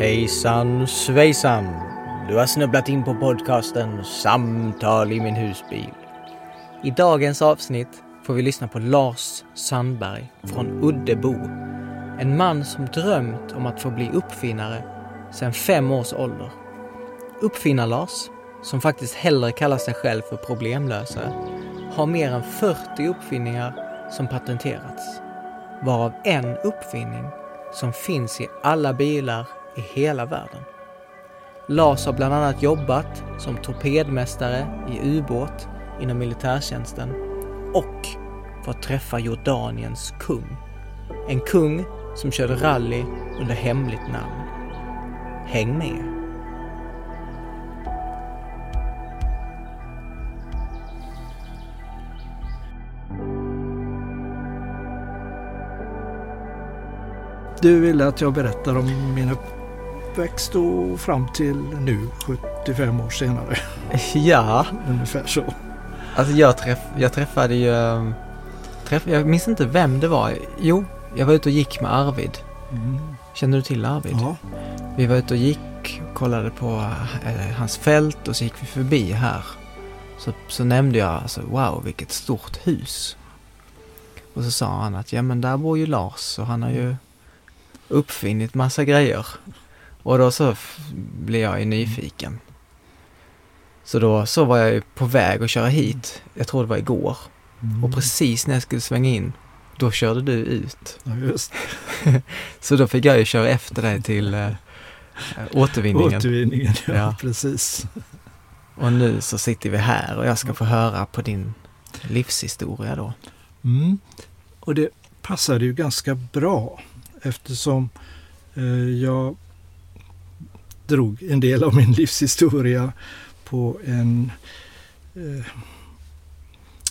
Hejsan svejsan! Du har snubblat in på podcasten Samtal i min husbil. I dagens avsnitt får vi lyssna på Lars Sandberg från Uddebo. En man som drömt om att få bli uppfinnare sedan fem års ålder. Uppfinnar-Lars, som faktiskt hellre kallar sig själv för problemlösare, har mer än 40 uppfinningar som patenterats. Varav en uppfinning som finns i alla bilar i hela världen. Lars har bland annat jobbat som torpedmästare i ubåt inom militärtjänsten och fått träffa Jordaniens kung. En kung som körde rally under hemligt namn. Häng med! Du ville att jag berättar om min uppväxt och fram till nu, 75 år senare. Ja, Ungefär så. alltså jag, träff, jag träffade ju... um, Träff, jag minns inte vem det var. Jo, jag var ute och gick med Arvid. Mm. Känner du till Arvid? Ja, Vi var ute och gick kollade på eh, hans fält och så gick vi förbi här. Så, så nämnde jag alltså, wow vilket stort hus. Och så sa han att ja men där bor ju Lars och han har ju uppfinnit massa grejer. Och då så blev jag ju nyfiken. Så då så var jag ju på väg att köra hit. Jag tror det var igår. mm. Och precis när jag skulle svänga in, då körde du ut. ja just Så då fick jag ju köra efter dig till eh, återvinningen. Återvinningen, ja, Ja. precis. Och nu så sitter vi här och jag ska få höra på din livshistoria då. Mm. Och det passade ju ganska bra eftersom eh, jag drog en del av min livshistoria på en eh,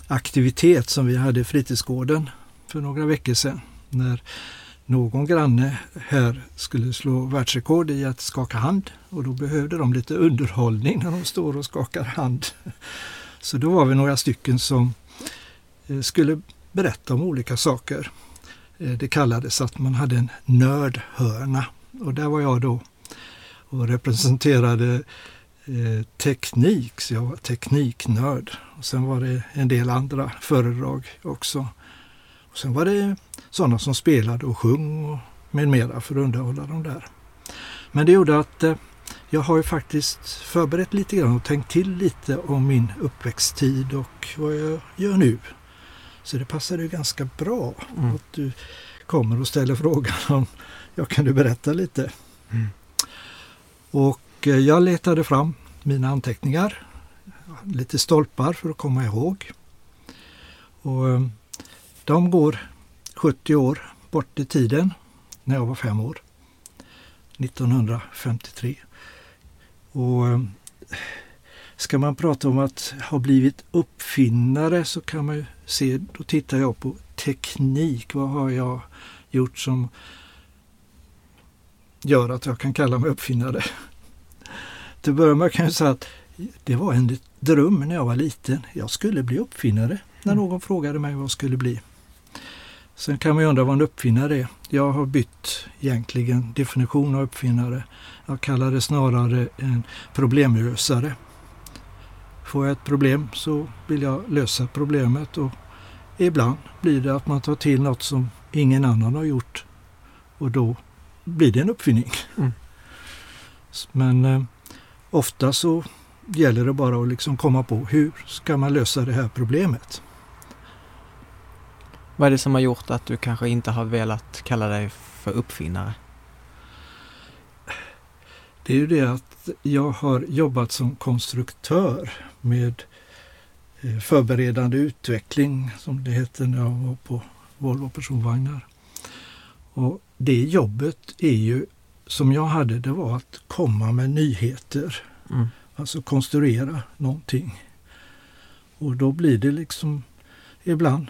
aktivitet som vi hade i fritidsgården för några veckor sedan. När någon granne här skulle slå världsrekord i att skaka hand och då behövde de lite underhållning när de står och skakar hand. Så då var vi några stycken som eh, skulle berätta om olika saker. Eh, det kallades att man hade en nördhörna och där var jag då och representerade eh, teknik, så jag var tekniknörd. Och sen var det en del andra föredrag också. Och sen var det sådana som spelade och sjöng och med mera för att underhålla dem där. Men det gjorde att eh, jag har ju faktiskt förberett lite grann och tänkt till lite om min uppväxttid och vad jag gör nu. Så det passade ju ganska bra Mm. att du kommer och ställer frågan om jag kan du berätta lite. Mm. Och eh, jag letade fram mina anteckningar, lite stolpar för att komma ihåg. Och eh, de går 70 år bort i tiden, när jag var fem år. 1953. Och eh, ska man prata om att ha blivit uppfinnare så kan man ju se, då tittar jag på teknik. Vad har jag gjort som gör att jag kan kalla mig uppfinnare? Till att börja med kan jag säga att det var en dröm när jag var liten. Jag skulle bli uppfinnare när Mm. någon frågade mig vad jag skulle bli. Sen kan man ju undra vad en uppfinnare är. Jag har bytt egentligen definition av uppfinnare. Jag kallar det snarare en problemlösare. Får jag ett problem så vill jag lösa problemet och ibland blir det att man tar till något som ingen annan har gjort och då blir det en uppfinning. Mm. Men eh, ofta så gäller det bara att liksom komma på hur ska man lösa det här problemet. Vad är det som har gjort att du kanske inte har velat kalla dig för uppfinnare? Det är ju det att jag har jobbat som konstruktör med eh, förberedande utveckling som det heter när jag var på Volvo personvagnar. Och det jobbet är ju som jag hade, det var att komma med nyheter. Mm. Alltså konstruera någonting. Och då blir det liksom, ibland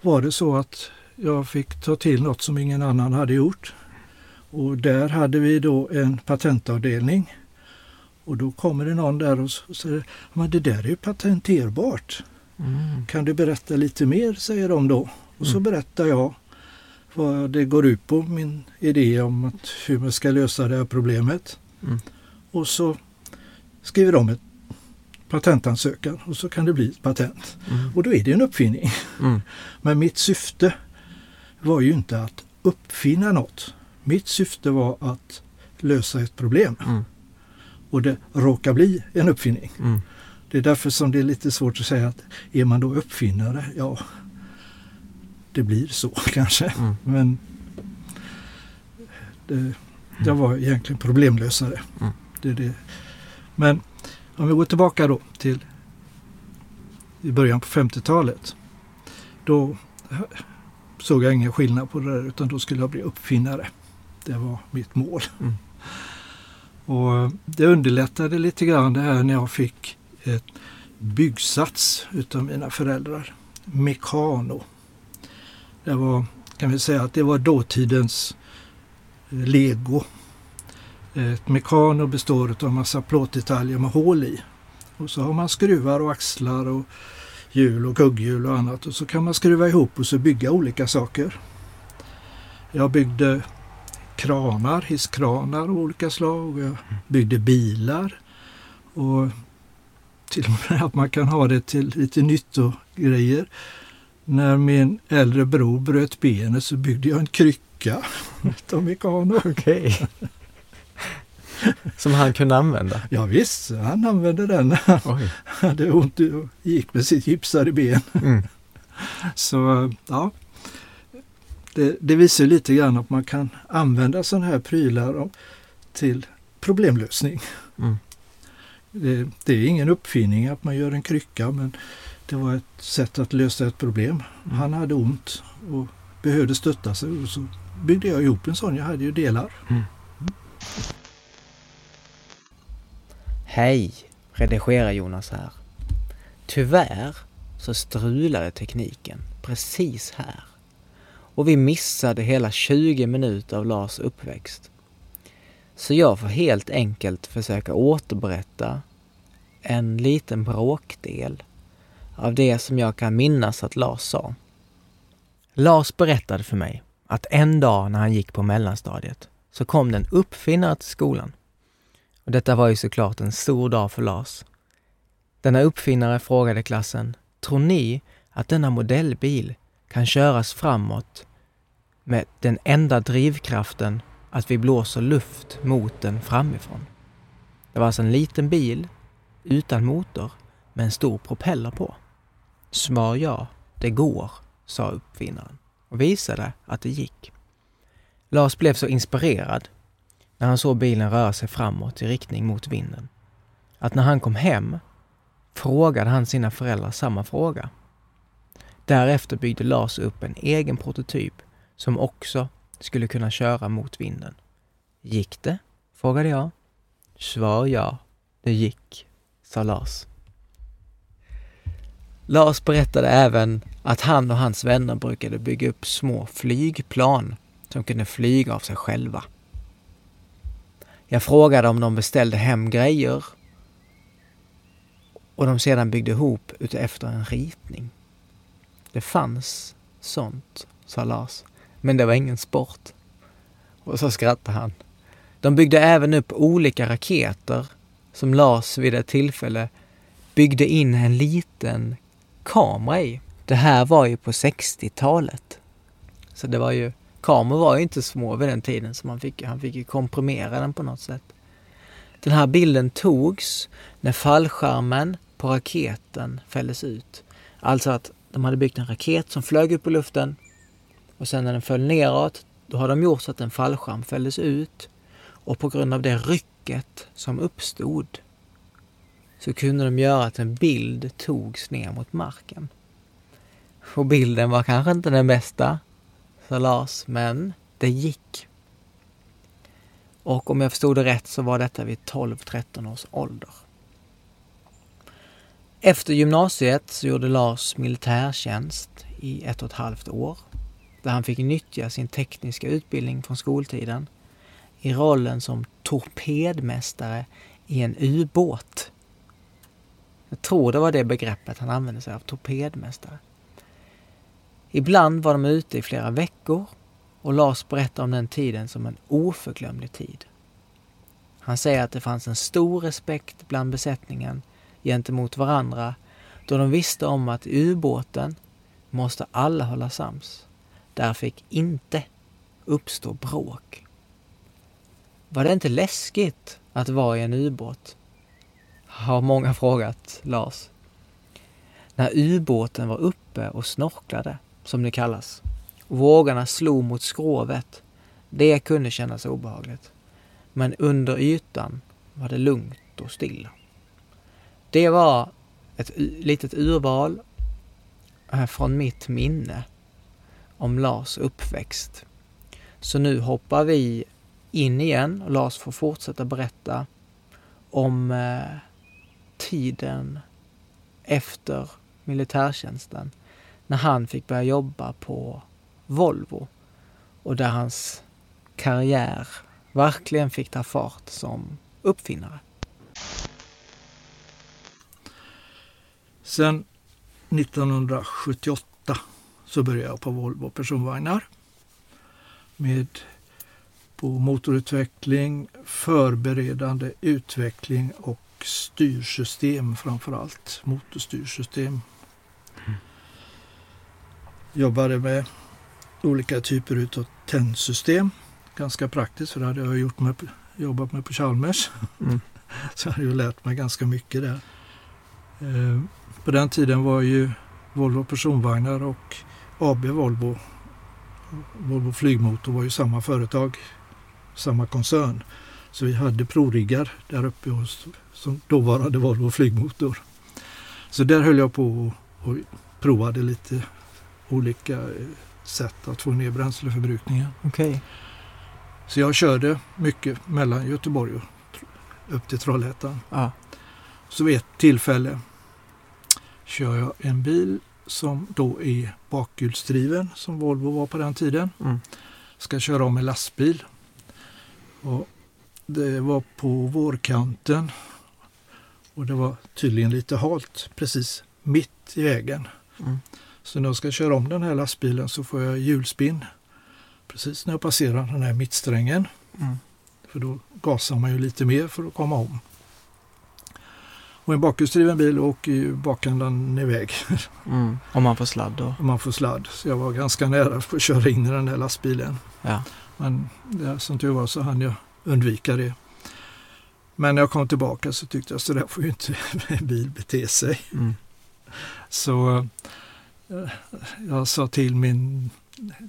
var det så att jag fick ta till något som ingen annan hade gjort. Och där hade vi då en patentavdelning. Och då kommer det någon där och säger, men det där är ju patenterbart. Mm. Kan du berätta lite mer, säger de då. Och så Mm. berättar jag vad det går ut på, min idé om att hur man ska lösa det här problemet. Mm. Och så skriver de ett patentansökan och så kan det bli ett patent. Mm. Och då är det en uppfinning. Mm. Men mitt syfte var ju inte att uppfinna något. Mitt syfte var att lösa ett problem. Mm. Och det råkar bli en uppfinning. Mm. Det är därför som det är lite svårt att säga att är man då uppfinnare? Ja, det blir så kanske. Mm. Men det, jag var egentligen problemlösare. Mm. Det det. Men om vi går tillbaka då till i början på 50-talet. Då såg jag ingen skillnad på det där utan då skulle jag bli uppfinnare. Det var mitt mål. Mm. Och Det underlättade lite grann det här när jag fick ett byggsats utav mina föräldrar. Mekano. Det var, kan vi säga att det var dåtidens eh, lego. Ett mekano består av en massa plåtdetaljer med hål i. Och så har man skruvar och axlar och hjul och kugghjul och annat. Och så kan man skruva ihop och så bygga olika saker. Jag byggde kranar, hisskranar av olika slag. Jag byggde bilar. Och till och med att man kan ha det till lite nyttogrejer. När min äldre bror bröt benet så byggde jag en krycka utav Mekano. Okej. Som han kunde använda? Ja, visst, han använde den när han Oj. hade ont och gick med sitt gipsade ben. Mm. Så ja, det, det visar lite grann att man kan använda sådana här prylar till problemlösning. Mm. Det, det är ingen uppfinning att man gör en krycka men det var ett sätt att lösa ett problem. Mm. Han hade ont och behövde stötta sig och så byggde jag ihop en sån. Jag hade ju delar. Hej! Redigerar Jonas här. Tyvärr så strulade tekniken precis här. Och vi missade hela 20 minuter av Lars uppväxt. Så jag får helt enkelt försöka återberätta en liten bråkdel av det som jag kan minnas att Lars sa. Lars berättade för mig att en dag när han gick på mellanstadiet så kom det en uppfinnare till skolan. Och detta var ju såklart en stor dag för Lars. Denna uppfinnare frågade klassen, tror ni att denna modellbil kan köras framåt med den enda drivkraften att vi blåser luft mot den framifrån? Det var alltså en liten bil utan motor med en stor propeller på. Svar ja, det går, sa uppfinnaren och visade att det gick. Lars blev så inspirerad när han såg bilen röra sig framåt i riktning mot vinden. Att när han kom hem frågade han sina föräldrar samma fråga. Därefter byggde Lars upp en egen prototyp som också skulle kunna köra mot vinden. Gick det? frågade jag. Svar ja, det gick, sa Lars. Lars berättade även att han och hans vänner brukade bygga upp små flygplan som kunde flyga av sig själva. Jag frågade om de beställde hem grejer och de sedan byggde ihop utefter en ritning. Det fanns sånt, sa Lars, men det var ingen sport. Och så skrattade han. De byggde även upp olika raketer som Lars vid ett tillfälle byggde in en liten kamera i. Det här var ju på 60-talet. Så det var ju, kameror var ju inte små vid den tiden så man fick, han fick ju komprimera den på något sätt. Den här bilden togs när fallskärmen på raketen fälldes ut. Alltså att de hade byggt en raket som flög upp i luften och sen när den föll neråt, då har de gjort så att en fallskärm fälldes ut och på grund av det rycket som uppstod så kunde de göra att en bild togs ner mot marken. Och bilden var kanske inte den bästa, sa Lars, men det gick. Och om jag förstod det rätt så var detta vid 12-13 års ålder. Efter gymnasiet så gjorde Lars militärtjänst i ett och ett halvt år där han fick nyttja sin tekniska utbildning från skoltiden i rollen som torpedmästare i en ubåt. Jag tror det var det begreppet han använde sig av, torpedmästare. Ibland var de ute i flera veckor och Lars berättar om den tiden som en oförglömlig tid. Han säger att det fanns en stor respekt bland besättningen gentemot varandra då de visste om att i ubåten måste alla hålla sams. Där fick inte uppstå bråk. Var det inte läskigt att vara i en ubåt? Har många frågat Lars. När ubåten var uppe och snorklade, som det kallas, och vågorna slog mot skrovet, det kunde kännas obehagligt. Men under ytan var det lugnt och stilla. Det var ett litet urval eh, från mitt minne om Lars uppväxt. Så nu hoppar vi in igen och Lars får fortsätta berätta om eh, tiden efter militärtjänsten när han fick börja jobba på Volvo och där hans karriär verkligen fick ta fart som uppfinnare. Sen 1978 så började jag på Volvo personvagnar med på motorutveckling, förberedande utveckling och styrsystem framför allt. Motorstyrsystem. Mm. Jobbade med olika typer utav tändsystem. Ganska praktiskt för det hade jag gjort med, jobbat med på Chalmers. Mm. Så jag hade ju lärt mig ganska mycket där. Eh, på den tiden var ju Volvo personvagnar och AB Volvo, Volvo flygmotor var ju samma företag, samma koncern. Så vi hade provriggar där uppe hos som dåvarande Volvo flygmotor. Så där höll jag på och provade lite olika eh, sätt att få ner bränsleförbrukningen. Okay. Så jag körde mycket mellan Göteborg och upp till Trollhättan. Ah. Så vid ett tillfälle kör jag en bil som då är bakhjulsdriven som Volvo var på den tiden. Mm. Ska köra om en lastbil. Och det var på vårkanten och det var tydligen lite halt precis mitt i vägen. Mm. Så när jag ska köra om den här lastbilen så får jag hjulspinn precis när jag passerar den här mittsträngen. Mm. För då gasar man ju lite mer för att komma om. Och en bakhjulsdriven bil åker ju bakändan iväg. Mm. Om man får sladd då? Om man får sladd. Så jag var ganska nära för att köra in i den här lastbilen. Ja. Men ja, som tur var så hann jag undvika det. Men när jag kom tillbaka så tyckte jag så där får ju inte en bil bete sig. Mm. Så eh, jag sa till min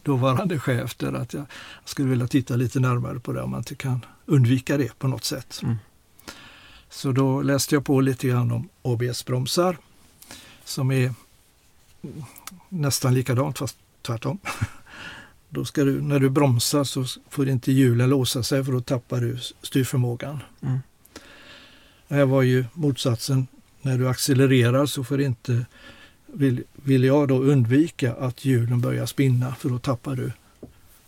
dåvarande chef där att jag skulle vilja titta lite närmare på det om man inte kan undvika det på något sätt. Mm. Så då läste jag på lite grann om ABS-bromsar som är nästan likadant fast tvärtom. Då ska du, när du bromsar så får inte hjulen låsa sig för då tappar du styrförmågan. Mm. Det här var ju motsatsen. När du accelererar så får inte, vill, vill jag då undvika att hjulen börjar spinna för då tappar du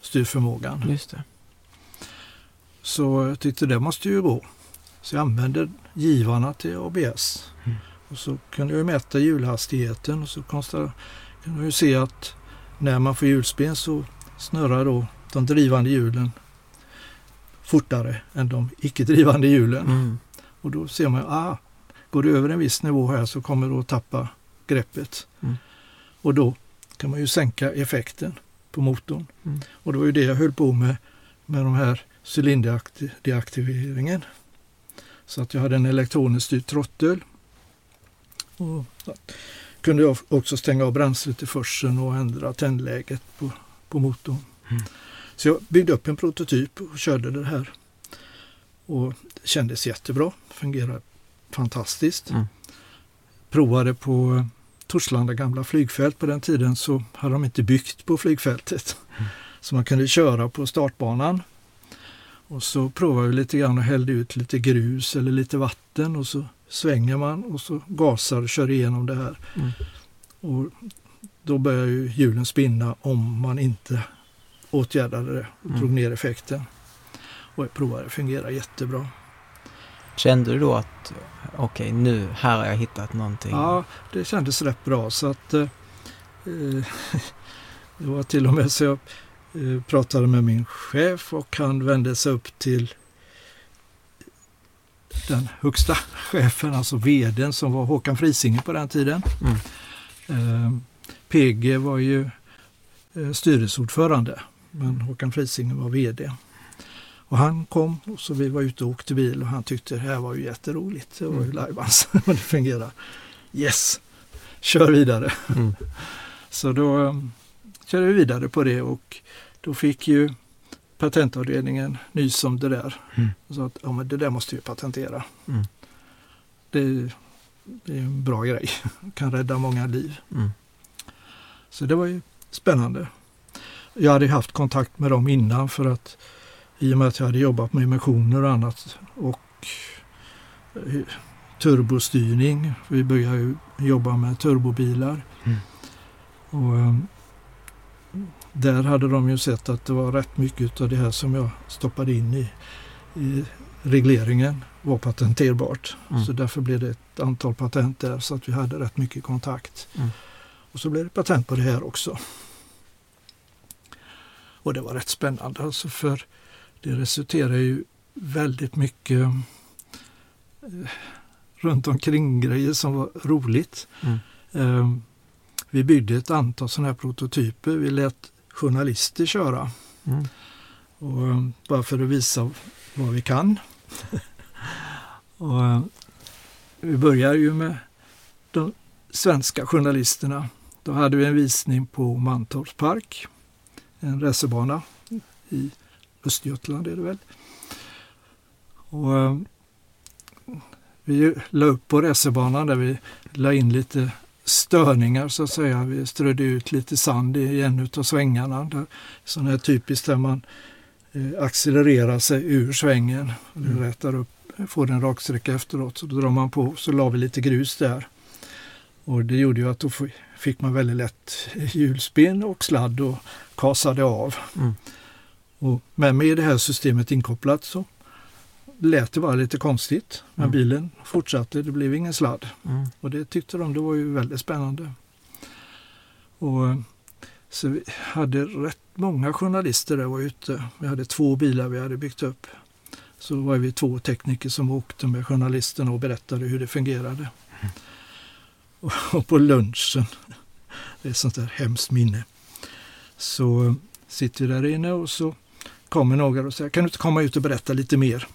styrförmågan. Just det. Så jag tyckte det måste ju gå. Så jag använde givarna till ABS. Mm. Och så kunde jag mäta hjulhastigheten och så kunde jag se att när man får hjulspinn så snurrar då de drivande hjulen fortare än de icke-drivande hjulen. Mm. Och då ser man, ah, går det över en viss nivå här så kommer du att tappa greppet. Mm. Och då kan man ju sänka effekten på motorn. Mm. Och det var ju det jag höll på med med de här cylinderdeaktiveringen. Så att jag hade en elektroniskt styrd trottel. Och kunde jag också stänga av bränslet i förseln och ändra tändläget på, på motorn. Mm. Så jag byggde upp en prototyp och körde det här. Och det kändes jättebra, fungerade fantastiskt. Mm. Provade på Torslanda gamla flygfält. På den tiden så hade de inte byggt på flygfältet. Mm. Så man kunde köra på startbanan. Och så provade vi lite grann och hällde ut lite grus eller lite vatten och så svänger man och så gasar och kör igenom det här. Mm. Och då börjar ju hjulen spinna om man inte åtgärdade det och Mm. drog ner effekten. Och jag provade, det fungerar jättebra. Kände du då att okej, nu, här har jag hittat någonting? Ja, det kändes rätt bra så att eh, det var till och med så jag, eh, pratade med min chef och han vände sig upp till den högsta chefen, alltså vdn som var Håkan Frisinge på den tiden. Mm. Eh, PG var ju eh, styrelseordförande men Håkan Frisinge var vd. Och han kom och så vi var ute och åkte bil och han tyckte det här var ju jätteroligt. Det var ju Mm. lajbans och det fungerar. Yes, kör vidare. Mm. Så då um, körde vi vidare på det och då fick ju patentavdelningen nys om det där. Mm. Och sa att ja, men det där måste vi patentera. Mm. Det, det är en bra grej, kan rädda många liv. Mm. Så det var ju spännande. Jag hade haft kontakt med dem innan för att i och med att jag hade jobbat med emissioner och annat och eh, turbostyrning. Vi började ju jobba med turbobilar. Mm. Och eh, där hade de ju sett att det var rätt mycket av det här som jag stoppade in i, i regleringen var patenterbart. Mm. Så därför blev det ett antal patent där så att vi hade rätt mycket kontakt. Mm. Och så blev det patent på det här också. Och det var rätt spännande alltså för det resulterar ju väldigt mycket eh, runt omkring grejer som var roligt. Mm. Eh, vi byggde ett antal sådana här prototyper. Vi lät journalister köra. Mm. Och, eh, bara för att visa vad vi kan. och, eh, vi börjar ju med de svenska journalisterna. Då hade vi en visning på Mantorps park, en racerbana i Östergötland är det väl. Och, eh, vi la upp på racerbanan där vi la in lite störningar så att säga. Vi strödde ut lite sand i en av svängarna. Där, sån här typiskt där man eh, accelererar sig ur svängen. Och Mm. rätar upp, får en raksträcka efteråt. Så då drar man på så la vi lite grus där. Och det gjorde ju att då fick man väldigt lätt hjulspinn och sladd och kasade av. Mm. Och, men med det här systemet inkopplat så lät det bara lite konstigt. Men Mm. bilen fortsatte, det blev ingen sladd. Mm. Och det tyckte de det var ju väldigt spännande. Och, eh, så vi hade rätt många journalister där var ute. Vi hade två bilar vi hade byggt upp. Så var vi två tekniker som åkte med journalisterna och berättade hur det fungerade. Och, och på lunchen, det är ett sånt där hemskt minne, så sitter vi där inne och så kommer några och säger kan du inte komma ut och berätta lite mer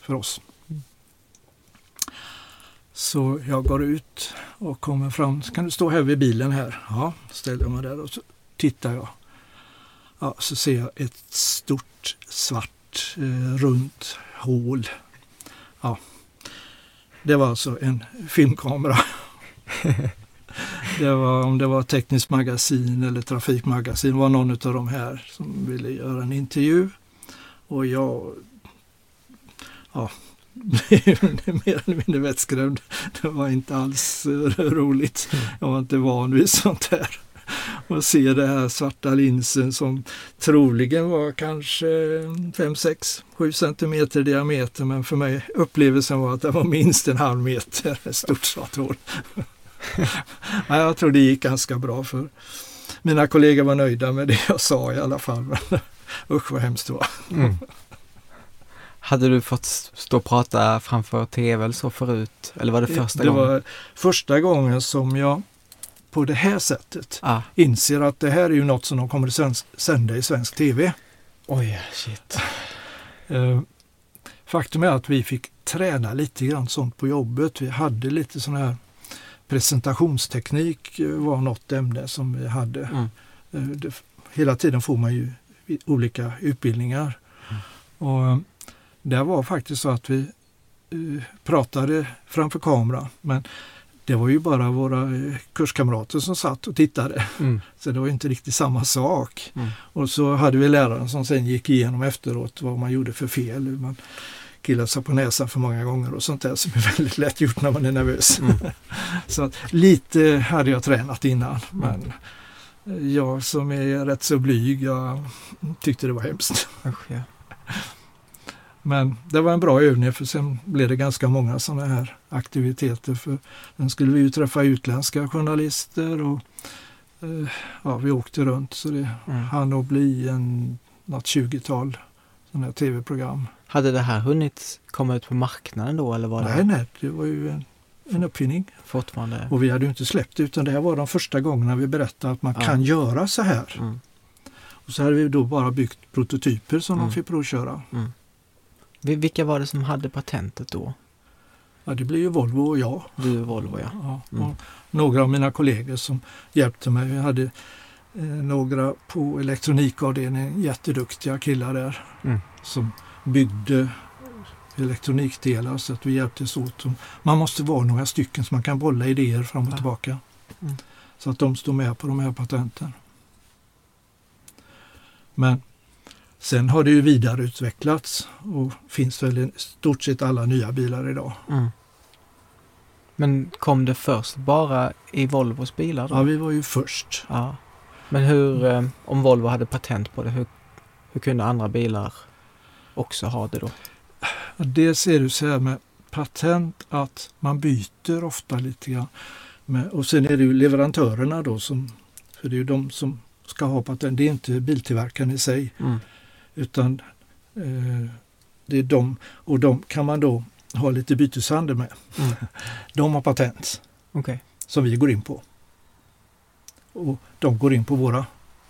för oss? Så jag går ut och kommer fram. Kan du stå här vid bilen här? Ja, ställer mig där och så tittar jag. Ja, så ser jag ett stort svart eh, runt hål. Ja, det var alltså en filmkamera. det var om det var tekniskt magasin eller trafikmagasin det var någon av de här som ville göra en intervju. Och jag ja, blev mer eller mindre vettskrämd. Det var inte alls eh, roligt. Jag var inte van vid sånt här. Och se den här svarta linsen som troligen var kanske 5, 6, 7 centimeter i diameter. Men för mig upplevelsen var att det var minst en halv meter, ett stort svart hål. ja, jag tror det gick ganska bra för mina kollegor var nöjda med det jag sa i alla fall. Men usch vad hemskt det var. Mm. Hade du fått stå och prata framför tv eller så förut? Eller var det första det gången? var första gången som jag på det här sättet Ah. inser att det här är ju något som de kommer att sända i svensk tv. Oj, shit. Eh, Faktum är att vi fick träna lite grann sånt på jobbet. Vi hade lite sån här presentationsteknik eh, var något ämne som vi hade. Mm. Eh, det, hela tiden får man ju olika utbildningar. Och eh, det var faktiskt så att vi pratade framför kamera men det var ju bara våra kurskamrater som satt och tittade. Mm. Så det var inte riktigt samma sak. Mm. Och så hade vi läraren som sen gick igenom efteråt vad man gjorde för fel. Man killade sig på näsan för många gånger och sånt där som är väldigt lätt gjort när man är nervös. Mm. Så att lite hade jag tränat innan. Men jag som är rätt så blyg, jag tyckte det var hemskt. Usch, ja. Men det var en bra övning för sen blev det ganska många sådana här aktiviteter. För sen skulle vi ju träffa utländska journalister och eh, ja, vi åkte runt så det Mm. hann nog bli en, något 20-tal sådana här tv-program. Hade det här hunnit komma ut på marknaden då eller var det Nej, nej, det var ju en, en uppfinning. fortfarande? Och vi hade ju inte släppt det, utan det här var de första gångerna vi berättade att man Ja. kan göra så här. Mm. Och så hade vi då bara byggt prototyper som Mm. de fick provköra. Vi- Vilka var det som hade patentet då? Ja, det blir ju Volvo och jag. Du och Volvo ja. Ja, Mm. och några av mina kollegor som hjälpte mig. Vi hade några på elektronikavdelningen, jätteduktiga killar där Mm. som byggde elektronikdelar så att vi hjälptes åt. Man måste vara några stycken så man kan bolla idéer fram och tillbaka. Mm. Så att de står med på de här patenten. Men sen har det ju vidareutvecklats och finns väl i stort sett alla nya bilar idag. Mm. Men kom det först bara i Volvos bilar då? Ja, vi var ju först. Ja. Men hur, eh, om Volvo hade patent på det, hur, hur kunde andra bilar också ha det då? Dels är det så här med patent att man byter ofta lite grann. Med, och sen är det ju leverantörerna då som, för det är ju de som ska ha patent. Det är inte biltillverkaren i sig Mm. utan eh, det är de och de kan man då ha lite byteshandel med. Mm. De har patent Okej. som vi går in på. Och de går in på våra.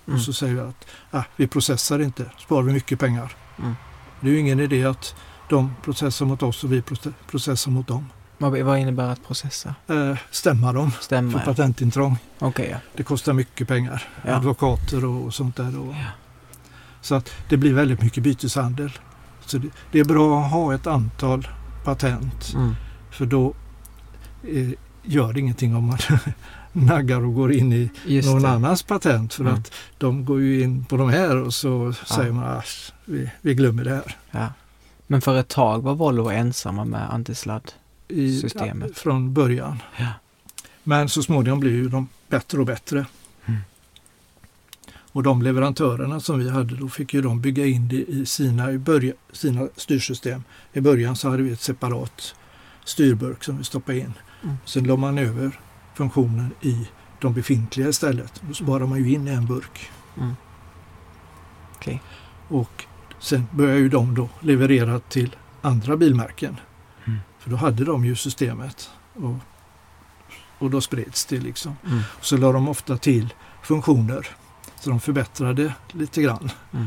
Mm. Och så säger vi att ah, vi processar inte, sparar vi mycket pengar. Mm. Det är ju ingen idé att de processar mot oss och vi proce- processar mot dem. Vad, innebär att processa? Eh, stämma dem för Stämma? ja. patentintrång. Okej, ja. Det kostar mycket pengar. Ja. Advokater och, och sånt där. Och. Så att det blir väldigt mycket byteshandel. Så det, det är bra att ha ett antal patent. Mm. För då eh, gör det ingenting om man naggar och går in i Just någon det. annans patent. För Mm. att de går ju in på de här och så säger man att vi, vi glömmer det här. Ja. Men för ett tag var Volvo ensamma med antisladd. I. Från början. Ja. Men så småningom blir ju de bättre och bättre. Mm. Och de leverantörerna som vi hade då fick ju de bygga in det i sina, i börja, sina styrsystem. I början så hade vi ett separat styrburk som vi stoppade in. Mm. Sen la man över funktionen i de befintliga istället. Då sparar man ju in en burk. Mm. Okej. Och sen började ju de då leverera till andra bilmärken. Mm. För då hade de ju systemet. Och, och då spreds det liksom. Mm. Så la de ofta till funktioner. Så de förbättrade lite grann. Mm.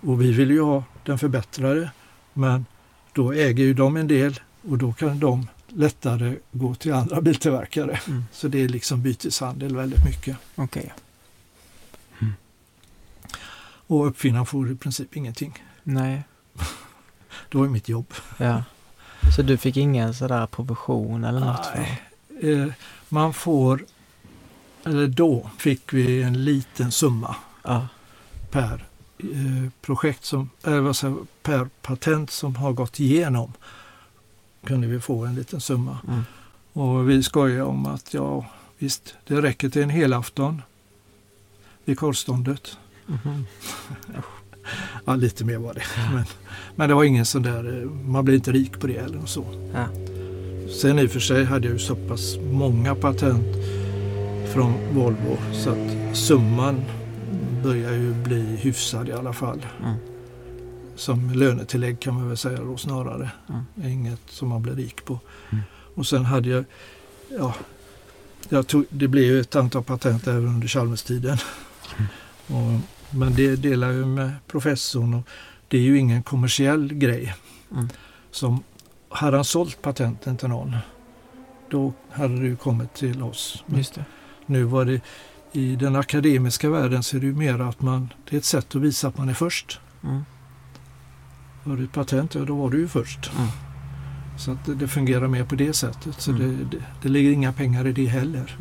Och vi vill ju ha den förbättrade. Men då äger ju de en del och då kan de lättare gå till andra biltillverkare. Mm. Så det är liksom byteshandel väldigt mycket. Okej. Och uppfinnaren får i princip ingenting. Nej. Det var ju mitt jobb. Ja. Så du fick ingen sådär provision eller något för? Nej. Eh, man får, eller då fick vi en liten summa Ja. per eh, projekt som, eller vad säger, per patent som har gått igenom kunde vi få en liten summa. Mm. Och vi skojar om att ja visst, det räcker till en helafton vid korvståndet. Mhm. Ja, lite mer var det. Men, men det var ingen sån där, eh, man blir inte rik på det eller så. Ja. Sen i och för sig hade jag ju så pass många patent från Volvo så att summan börjar ju bli hyfsad i alla fall. Mm. Som lönetillägg kan man väl säga då snarare. Mm. Inget som man blir rik på. Mm. Och sen hade jag, ja, jag tog, det blev ju ett antal patent även under Chalmers-tiden. Mm. Men det delar jag med professorn och det är ju ingen kommersiell grej. Mm. Som hade han sålt patenten till någon, då hade det ju kommit till oss. Men nu var det i den akademiska världen så är det ju mer att man, det är ett sätt att visa att man är först. Mm. Har du ett patent, ja då var du ju först. Mm. Så att det, det fungerar mer på det sättet. Så Mm. det, det, det ligger inga pengar i det heller.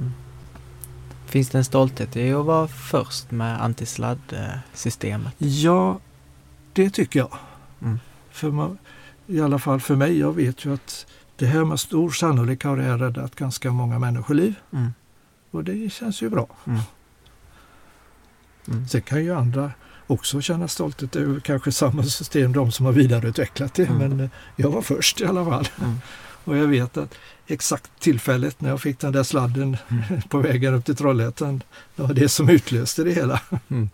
Finns det en stolthet i att vara först med antisladd-systemet? Ja, det tycker jag. Mm. För man, I alla fall för mig, jag vet ju att det här med stor sannolikhet har det räddat ganska många människoliv. Mm. Och det känns ju bra. Mm. Mm. Sen kan ju andra också känna stolthet. Är kanske samma system, de som har vidareutvecklat det. Mm. Men eh, jag var först i alla fall. Mm. Och jag vet att exakt tillfället när jag fick den där sladden mm. på vägen upp till Trollhättan, det var det som utlöste det hela. Mm.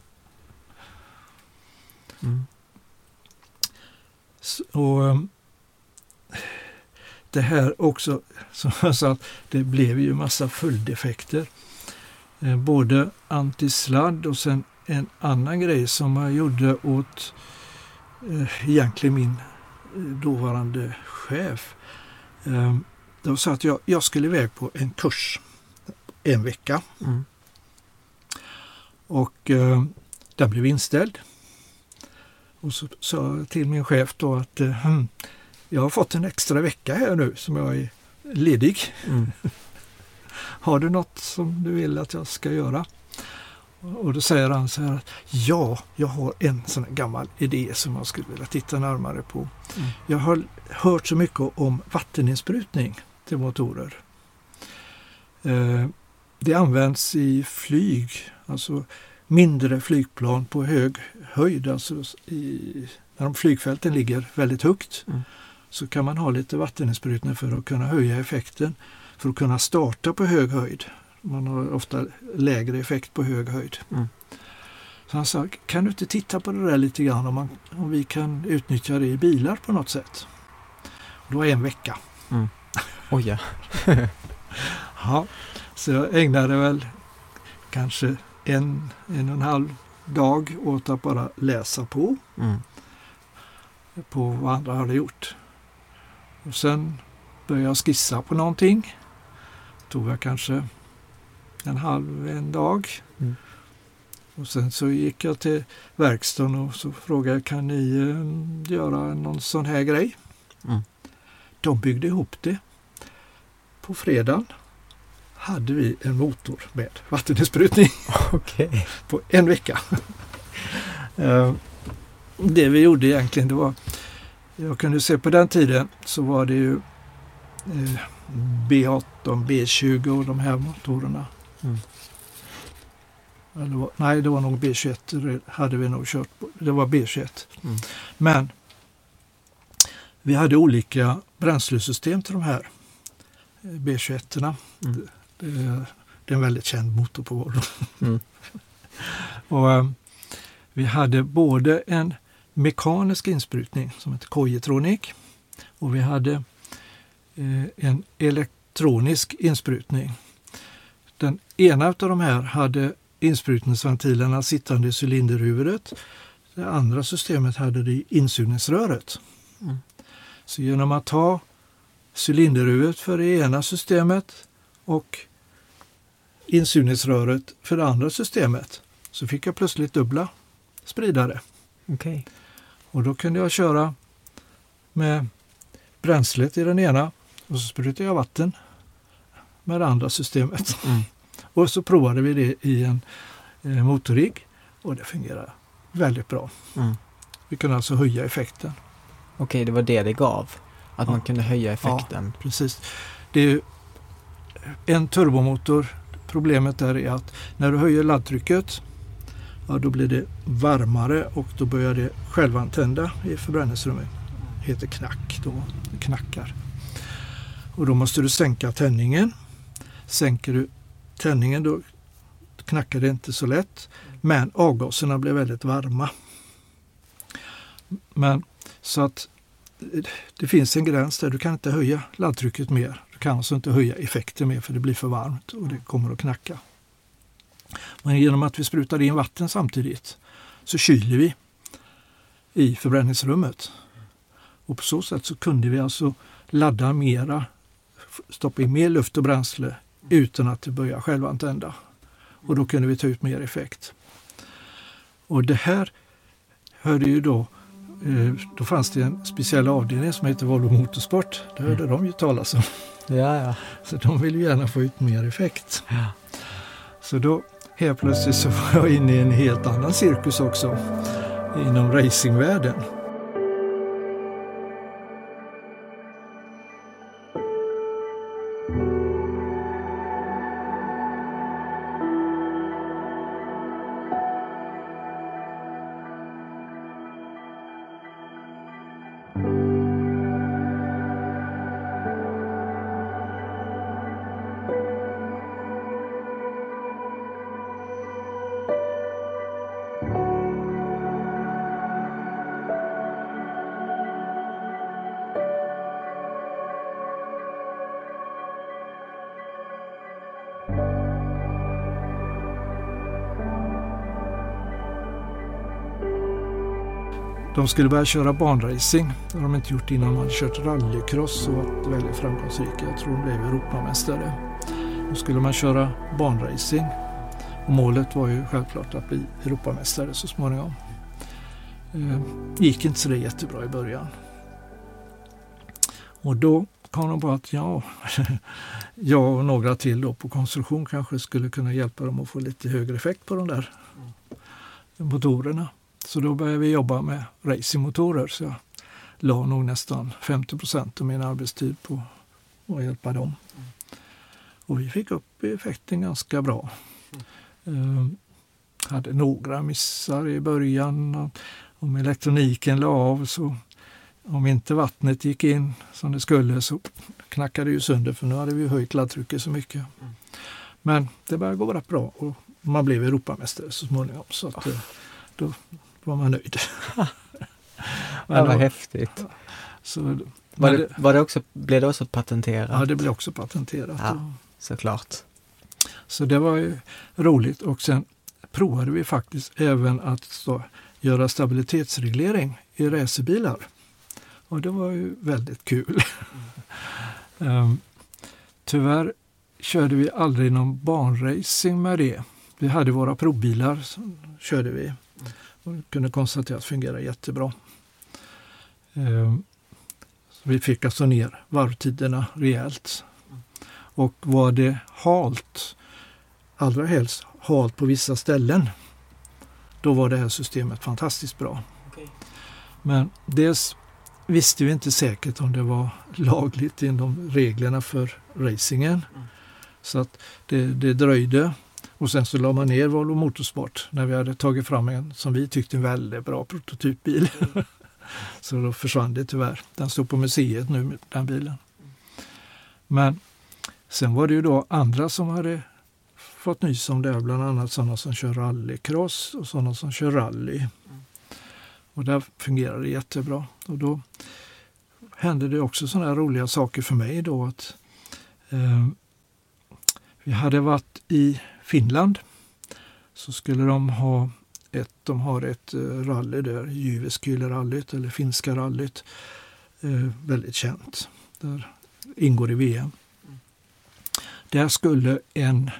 Mm. Och, ehm, det här också, som jag sa, det blev ju massa följdeffekter. Eh, både antisladd och sen en annan grej som jag gjorde åt eh, egentligen min eh, dåvarande chef. Eh, det var så att jag, jag skulle iväg på en kurs en vecka. Mm. Och eh, den blev inställd. Och så sa jag till min chef då att eh, hm, jag har fått en extra vecka här nu som jag är ledig. Mm. har du något som du vill att jag ska göra? Och då säger han så här att ja, jag har en sån här gammal idé som jag skulle vilja titta närmare på. Mm. Jag har hört så mycket om vatteninsprutning till motorer. Eh, det används i flyg, alltså mindre flygplan på hög höjd, alltså i, när de flygfälten ligger väldigt högt. Mm. Så kan man ha lite vatteninsprutning för att kunna höja effekten, för att kunna starta på hög höjd. Man har ofta lägre effekt på hög höjd. Mm. Så han sa, kan du inte titta på det där lite grann om, man, om vi kan utnyttja det i bilar på något sätt? Och det var en vecka. Mm. Oj ja. ja. Så jag ägnade väl kanske en, en och en halv dag åt att bara läsa på. Mm. På vad andra hade gjort. Och sen började jag skissa på någonting. Tog jag kanske en halv, en dag. Mm. Och sen så gick jag till verkstaden och så frågade kan ni eh, göra någon sån här grej? Mm. De byggde ihop det. På fredagen hade vi en motor med vatteninsprutning. Okay. på en vecka. Eh, det vi gjorde egentligen det var, jag kunde se på den tiden så var det ju eh, B18, B20 och de här motorerna Mm. Var, nej, det var nog B21. Det hade vi nog kört på. Det var B21. Mm. Men vi hade olika bränslesystem till de här B21. Mm. Det, det, är en väldigt känd motor på Volvo. Mm. och, um, vi hade både en mekanisk insprutning som heter Kojetronic och vi hade eh, en elektronisk insprutning den ena av de här hade insprutningsventilerna sittande i cylinderhuvudet. Det andra systemet hade det i insugningsröret. Mm. Så genom att ha cylinderhuvudet för det ena systemet och insugningsröret för det andra systemet så fick jag plötsligt dubbla spridare. Okay. Och då kunde jag köra med bränslet i den ena och så sprutade jag vatten med det andra systemet. Mm. Och så provade vi det i en eh, motorrigg och det fungerade väldigt bra. Mm. Vi kunde alltså höja effekten. Okej, det var det det gav? Att ja. man kunde höja effekten? Ja, precis. Det är en turbomotor, problemet där är att när du höjer laddtrycket ja, då blir det varmare och då börjar det självantända i förbränningsrummet. Det heter knack, då det knackar. Och då måste du sänka tändningen Sänker du tändningen då knackar det inte så lätt. Men avgaserna blir väldigt varma. Men så att det finns en gräns där du kan inte höja laddtrycket mer. Du kan alltså inte höja effekten mer för det blir för varmt och det kommer att knacka. Men genom att vi sprutar in vatten samtidigt så kyler vi i förbränningsrummet. Och på så sätt så kunde vi alltså ladda mera, stoppa in mer luft och bränsle utan att det börjar självantända. Och då kunde vi ta ut mer effekt. Och det här hörde ju då, eh, då fanns det en speciell avdelning som heter Volvo Motorsport. Det hörde mm. de ju talas om. Ja, ja. Så de vill ju gärna få ut mer effekt. Ja. Så då helt plötsligt så var jag inne i en helt annan cirkus också inom racingvärlden. De skulle börja köra banracing. Det har de inte gjort innan. De hade kört rallycross och varit väldigt framgångsrika. Jag tror de blev Europamästare. Då skulle man köra banracing. Och målet var ju självklart att bli Europamästare så småningom. Eh, gick inte så det jättebra i början. Och då kom de på att ja, jag och några till då på konstruktion kanske skulle kunna hjälpa dem att få lite högre effekt på de där motorerna. Så då började vi jobba med racingmotorer. Så jag la nog nästan 50 procent av min arbetstid på att hjälpa dem. Och vi fick upp effekten ganska bra. Mm. hade några missar i början. Om elektroniken la av så om inte vattnet gick in som det skulle så knackade det ju sönder för nu hade vi höjt laddtrycket så mycket. Men det började gå rätt bra och man blev Europamästare så småningom. Så att, eh, då var man nöjd. Men, vad häftigt. Så, var det, var det också, blev det också patenterat? Ja, det blev också patenterat. Ja, såklart. Så det var ju roligt och sen provade vi faktiskt även att stå, göra stabilitetsreglering i racerbilar. Och det var ju väldigt kul. Mm. um, tyvärr körde vi aldrig någon banracing med det. Vi hade våra provbilar som körde vi och kunde konstatera att det fungerade jättebra. Um, vi fick alltså ner varvtiderna rejält. Och var det halt, allra helst halt på vissa ställen, då var det här systemet fantastiskt bra. Okay. Men dels visste vi inte säkert om det var lagligt inom reglerna för racingen. Mm. Så att det, det dröjde. Och sen så la man ner Volvo Motorsport när vi hade tagit fram en som vi tyckte en väldigt bra prototypbil. Så då försvann det tyvärr. Den står på museet nu, den bilen. Men sen var det ju då andra som hade fått nys om det, bland annat sådana som kör rallycross och sådana som kör rally. Och där fungerade det jättebra. Och då hände det också sådana roliga saker för mig då att eh, vi hade varit i Finland så skulle de ha ett, de har ett eh, rally där, Jyväskylärallyt eller finska rallyt. Eh, väldigt känt. Där ingår i VM. Där skulle en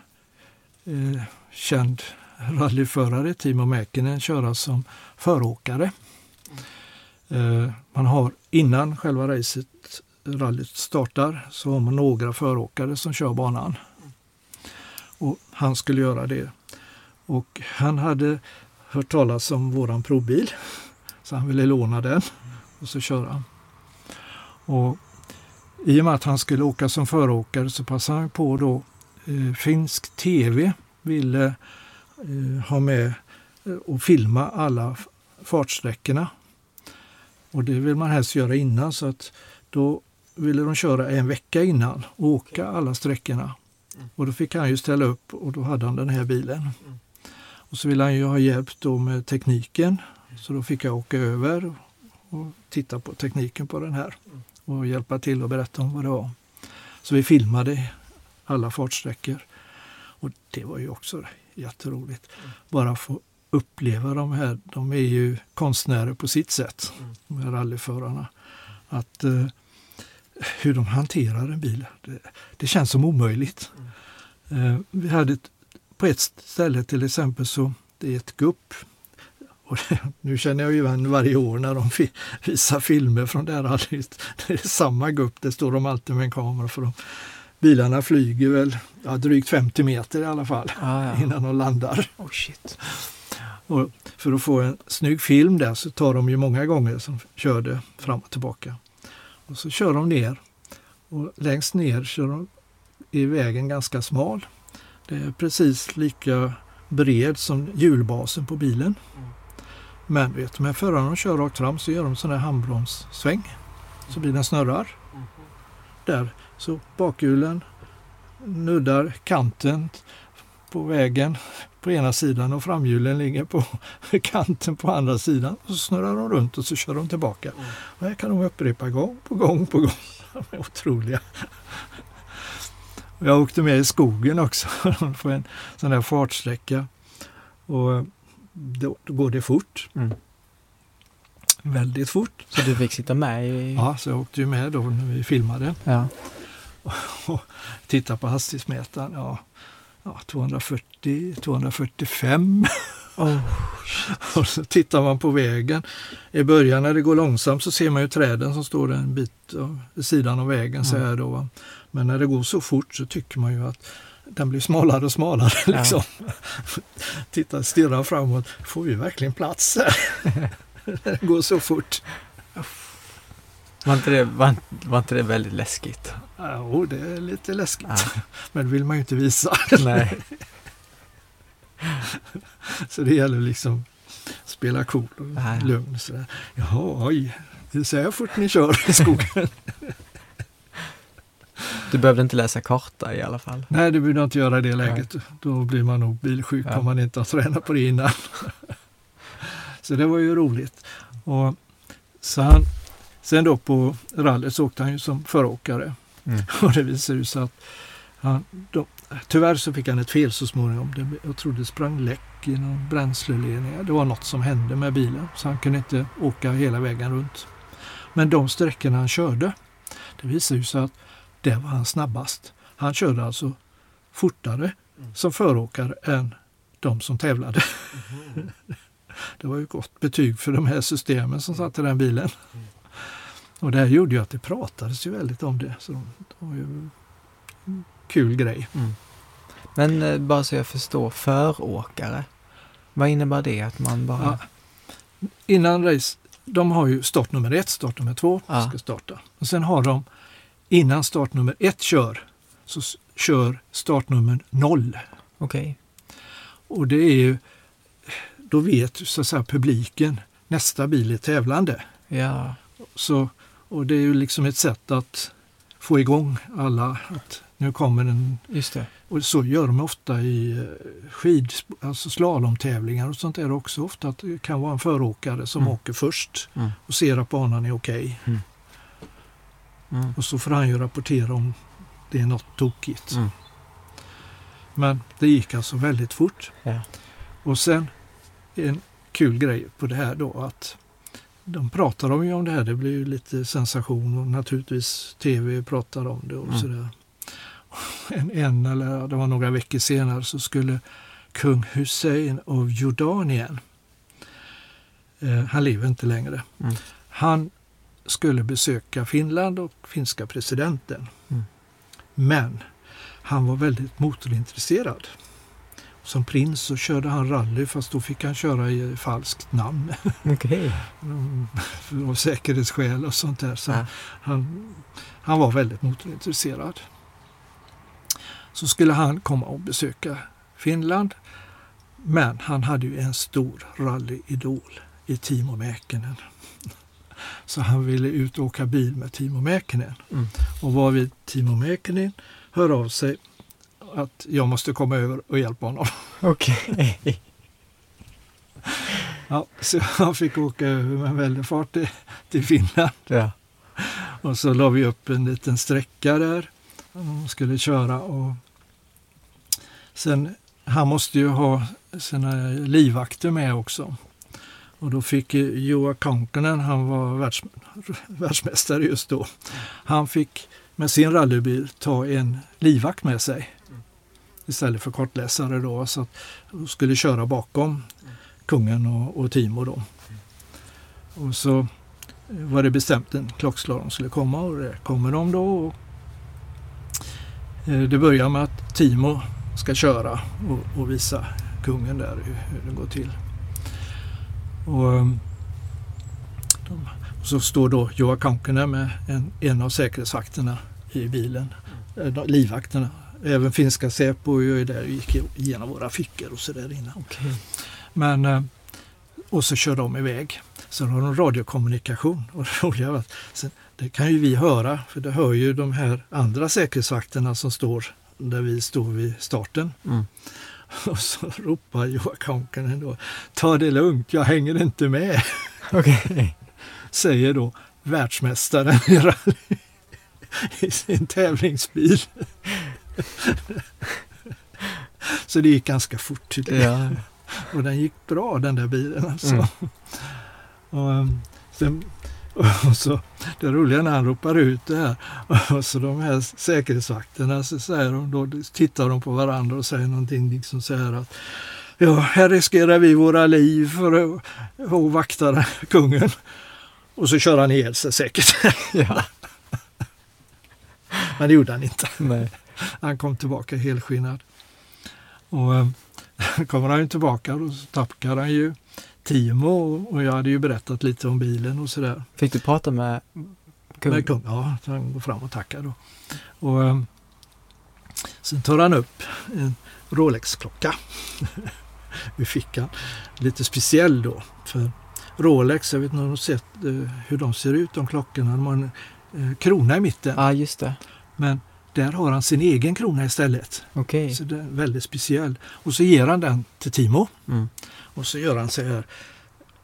eh, känd rallyförare, Timo Mäkinen, köra som föråkare. Eh, man har innan själva racet, rallyt startar, så har man några föråkare som kör banan. Och han skulle göra det. Och han hade hört talas om våran provbil, så han ville låna den och så köra. Och I och med att han skulle åka som föråkare så passade han på då eh, finsk tv ville eh, ha med eh, och filma alla fartsträckorna och det vill man helst göra innan så att då ville de köra en vecka innan och åka alla sträckorna. Mm. Och då fick han ju ställa upp och då hade han den här bilen. Mm. Och så ville han ju ha hjälp då med tekniken. Så då fick jag åka över och titta på tekniken på den här och hjälpa till och berätta om vad det var. Så vi filmade alla fartsträckor. Och det var ju också jätteroligt. Bara få uppleva de här, de är ju konstnärer på sitt sätt, mm. de här rallyförarna. Att eh, hur de hanterar en bil, det, det känns som omöjligt. Mm. Eh, vi hade ett, på ett ställe till exempel så det är ett gupp. Och nu känner jag ju igen varje år när de visar filmer från det här rallyt. Det är samma gupp, det står de alltid med en kamera för dem. Bilarna flyger väl ja, drygt 50 meter i alla fall ah, ja. innan de landar. Oh, shit. Och för att få en snygg film där så tar de ju många gånger som körde fram och tillbaka. Och så kör de ner och längst ner kör de är vägen ganska smal. Det är precis lika bred som hjulbasen på bilen. Men vet du, med förarna kör rakt fram så gör de sån här handbromssväng så bilen snurrar. Där, så bakhjulen nuddar kanten på vägen på ena sidan och framhjulen ligger på kanten på andra sidan. Och så snurrar de runt och så kör de tillbaka. Mm. Och här kan de upprepa gång på gång på gång. De är otroliga. Jag åkte med i skogen också på en sån där fartsträcka. Och då, då går det fort. Mm. väldigt fort. Så du fick sitta med i... Ja, så jag åkte ju med då när vi filmade Ja. och tittade på hastighetsmätaren. Ja, ja 240, 245 Oh. och så tittar man på vägen. I början när det går långsamt så ser man ju träden som står en bit vid sidan av vägen. Så Mm. här då. Men när det går så fort så tycker man ju att den blir smalare och smalare. Ja. Liksom. Titta, stirra framåt. Får vi verkligen plats här? det går så fort. Var, inte det, var, var inte det väldigt läskigt? Jo, det är lite läskigt. Ja. Men det vill man ju inte visa. Nej. Så det gäller liksom spela cool och Nej. lugn. Sådär. Jaha, oj, det är så här fort ni kör i skogen. Du behövde inte läsa karta i alla fall. Nej, det vill jag inte göra i det läget. Då blir man nog bilsjuk Ja. om man inte har tränat på det innan. så det var ju roligt. Och så han, sen då på rallyt så åkte han ju som föråkare. Mm. Och det visade sig att han, då, tyvärr så fick han ett fel så småningom. Det, jag tror det sprang läck i någon bränsleledning. Det var något som hände med bilen så han kunde inte åka hela vägen runt. Men de sträckorna han körde, det visade ju sig att det var han snabbast. Han körde alltså fortare som föråkare än de som tävlade. det var ju gott betyg för de här systemen som satt i den bilen. Och det här gjorde ju att det pratades ju väldigt om det. Så det var ju en kul grej. Mm. Men eh, bara så jag förstår, föråkare. Vad innebär det att man bara... Ja. Innan race, de har ju startnummer ett, startnummer två Ja. ska starta. Och sen har de, innan startnummer ett kör, så kör startnummer noll. Okej. Och det är ju, då vet så att säga publiken, nästa bil är tävlande. Ja. Så, och det är ju liksom ett sätt att få igång alla, att nu kommer en Just det. Och så gör de ofta i eh, skid, alltså slalomtävlingar och sånt där också. Ofta att det kan vara en föråkare som Mm. åker först Mm. och ser att banan är okej. Mm. Och så får han ju rapportera om det är något tokigt. Mm. Men det gick alltså väldigt fort. Ja. Och sen en kul grej på det här då att de pratar om ju om det här. Det blir ju lite sensation och naturligtvis tv pratar om det och Mm. sådär. En, en eller det var några veckor senare så skulle kung Hussein av Jordanien, eh, han lever inte längre, Mm. han skulle besöka Finland och finska presidenten. Mm. Men han var väldigt motorintresserad. Som prins så körde han rally fast då fick han köra i falskt namn. Mm, Av säkerhetsskäl och sånt där. Så Ja. han, han var väldigt motorintresserad. Så skulle han komma och besöka Finland. Men han hade ju en stor rallyidol i Timo Mäkinen. Så han ville ut och åka bil med Timo Mäkinen. Mm. Och var vid Timo Mäkinen hör av sig att jag måste komma över och hjälpa honom. Okej. Ja, så han fick åka över med en väldig fart till, till Finland. Ja. Och så la vi upp en liten sträcka där. De skulle köra och sen, han måste ju ha sina livvakter med också. Och då fick Joa Kankkonen, han var världs, världsmästare just då, han fick med sin rallybil ta en livvakt med sig istället för kortläsare då. Så att de skulle köra bakom kungen och, och Timo då. Och så var det bestämt en klockslag de skulle komma och det kommer de då. Och eh, det börjar med att Timo ska köra och, och visa kungen där hur, hur det går till. Och, eh, de, och så står då Joa med en, en av säkerhetsvakterna i bilen, eh, de- livvakterna. Även finska Säpo är där och gick igenom våra fickor och så där innan. Okej. Men, eh, och så kör de iväg. Så har de radiokommunikation. Och det roliga var sen, det kan ju vi höra, för det hör ju de här andra säkerhetsvakterna som står där vi står vid starten. Mm. Och så ropar Joa Kankkonen då, ta det lugnt, jag hänger inte med, Okej. säger då världsmästaren i rally i sin tävlingsbil. Så det gick ganska fort det. Ja. Och den gick bra den där bilen alltså. Mm. Och, um, Sen, och så, det roliga när han ropar ut det här och så de här säkerhetsvakterna så säger de, då tittar de på varandra och säger någonting liksom så här att ja, här riskerar vi våra liv för att, att vakta kungen. Och så kör han ihjäl sig säkert. Ja. Men det gjorde han inte. Nej. Han kom tillbaka helskinnad. Och eh, kommer han ju tillbaka och så tackar han ju Timo och jag hade ju berättat lite om bilen och sådär. Fick du prata med kung? Med kung, ja, han går fram och tackar då. Och eh, sen tar han upp en Rolex-klocka ur fickan. Lite speciell då. För Rolex, jag vet inte om du sett eh, hur de ser ut, de klockorna. De har en eh, krona i mitten. Ja, just det. Men där har han sin egen krona istället. Okej. Så det är väldigt speciell. Och så ger han den till Timo. Mm. Och så gör han så här.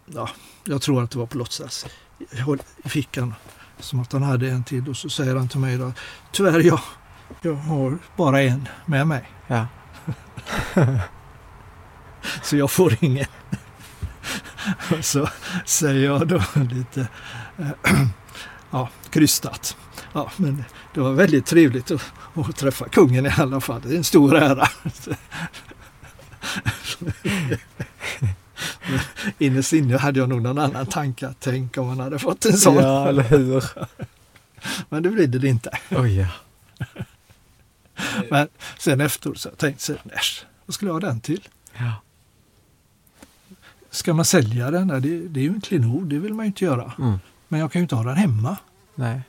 Ja, jag tror att det var på låtsas. I fickan. Som att han hade en till. Och så säger han till mig då. Tyvärr, jag, jag har bara en med mig. Ja. Så jag får ingen. Och så säger jag då lite ja, krystat. Ja, men det var väldigt trevligt att, att träffa kungen i alla fall. Det är en stor ära. Innerst inne hade jag nog någon annan tanke. Tänk om man hade fått en sån. Ja, eller hur? Men det blev det inte. Oj, ja. Men sen efteråt så tänkte jag, äsch, vad skulle jag ha den till? ja. Ska man sälja den? Det, det är ju en klenod, det vill man ju inte göra. Mm. Men jag kan ju inte ha den hemma. Nej.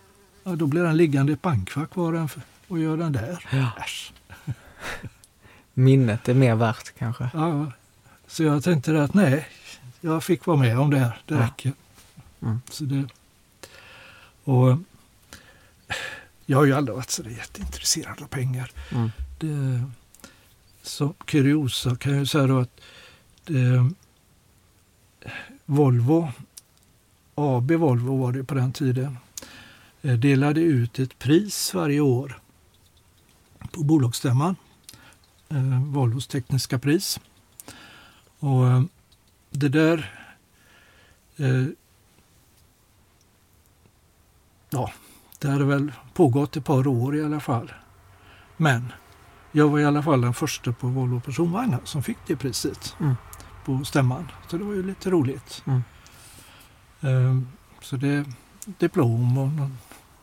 Ja, då blir den liggande i bankfack var den för, och gör den där. Ja. Äsch. Minnet är mer värt kanske. Ja, så jag tänkte att nej, jag fick vara med om det här. Det Ja. räcker. Mm. Så det, och jag har ju aldrig varit så jätteintresserad av pengar. Mm. Det, som kuriosa kan jag säga då att det, Volvo, AB Volvo var det på den tiden, delade ut ett pris varje år på bolagsstämman. Eh, Volvos tekniska pris. Och eh, det där eh, Ja, det hade väl pågått ett par år i alla fall. Men jag var i alla fall den första på Volvo personvagnar som fick det priset Mm. på stämman. Så det var ju lite roligt. Mm. Så det diplom och någon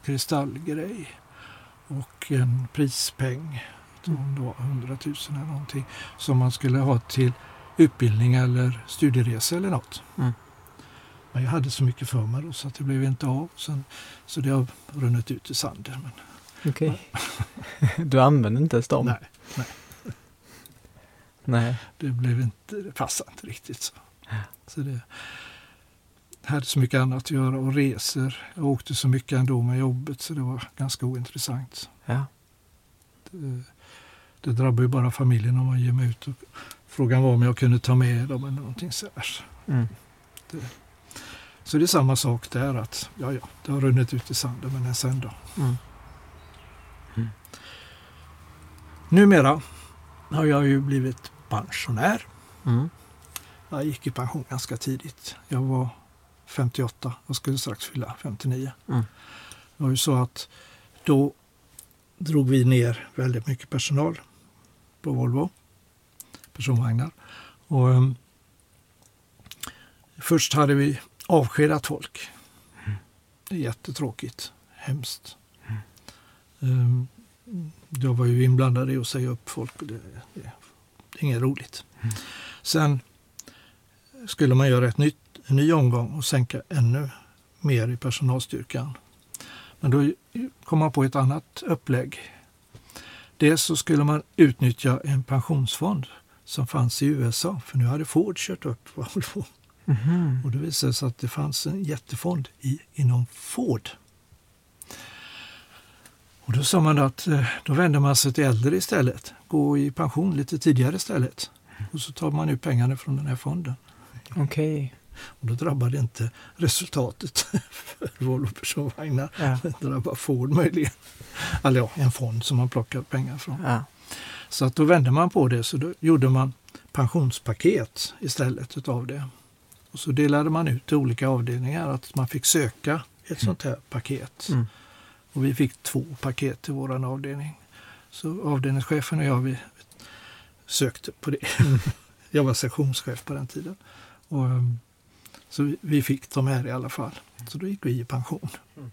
kristallgrej och en prispeng. Det var 100 000 eller någonting som man skulle ha till utbildning eller studieresa eller något. Mm. Men jag hade så mycket för mig då så att det blev inte av. Sen, så det har runnit ut i sanden. Men, Okej. Du använder inte ens dem? nej, Nej. det blev inte, det passade inte riktigt så. så det, hade så mycket annat att göra och resor. Jag åkte så mycket ändå med jobbet så det var ganska ointressant. Ja. Det, det drabbar ju bara familjen om man ger mig ut. Och frågan var om jag kunde ta med dem eller någonting så här. Mm. Så det är samma sak där att ja, ja, det har runnit ut i sanden men sen då. Mm. Numera har jag ju blivit pensionär. Mm. Jag gick i pension ganska tidigt. Jag var 58 och skulle strax fylla 59. Mm. Det var ju så att då drog vi ner väldigt mycket personal på Volvo, personvagnar. Och, um, först hade vi avskedat folk. Det är jättetråkigt, hemskt. Um, jag var ju inblandad i att säga upp folk och det, det, det är inget roligt. Sen skulle man göra ett nytt, en ny omgång och sänka ännu mer i personalstyrkan. Men då kom man på ett annat upplägg. Dels så skulle man utnyttja en pensionsfond som fanns i USA, för nu hade Ford kört upp Volvo. Mhm. Och det visade sig att det fanns en jättefond i, inom Ford. Och då sa man att eh, då vänder man sig till äldre istället. Gå i pension lite tidigare istället. Och så tar man ut pengarna från den här fonden. Okej. Och då drabbar det inte resultatet för Volvo personvagnar. Ja. Det drabbar Ford möjligen. Eller ja, en fond som man plockar pengar från. Ja. Så att då vände man på det så då gjorde man pensionspaket istället utav det. Och så delade man ut till olika avdelningar att man fick söka ett sånt här paket. Mm. Och vi fick två paket till vår avdelning. Så avdelningschefen och jag vi sökte på det. jag var sektionschef på den tiden. Och, um, så vi, fick de här i alla fall. Så då gick vi i pension. Mm.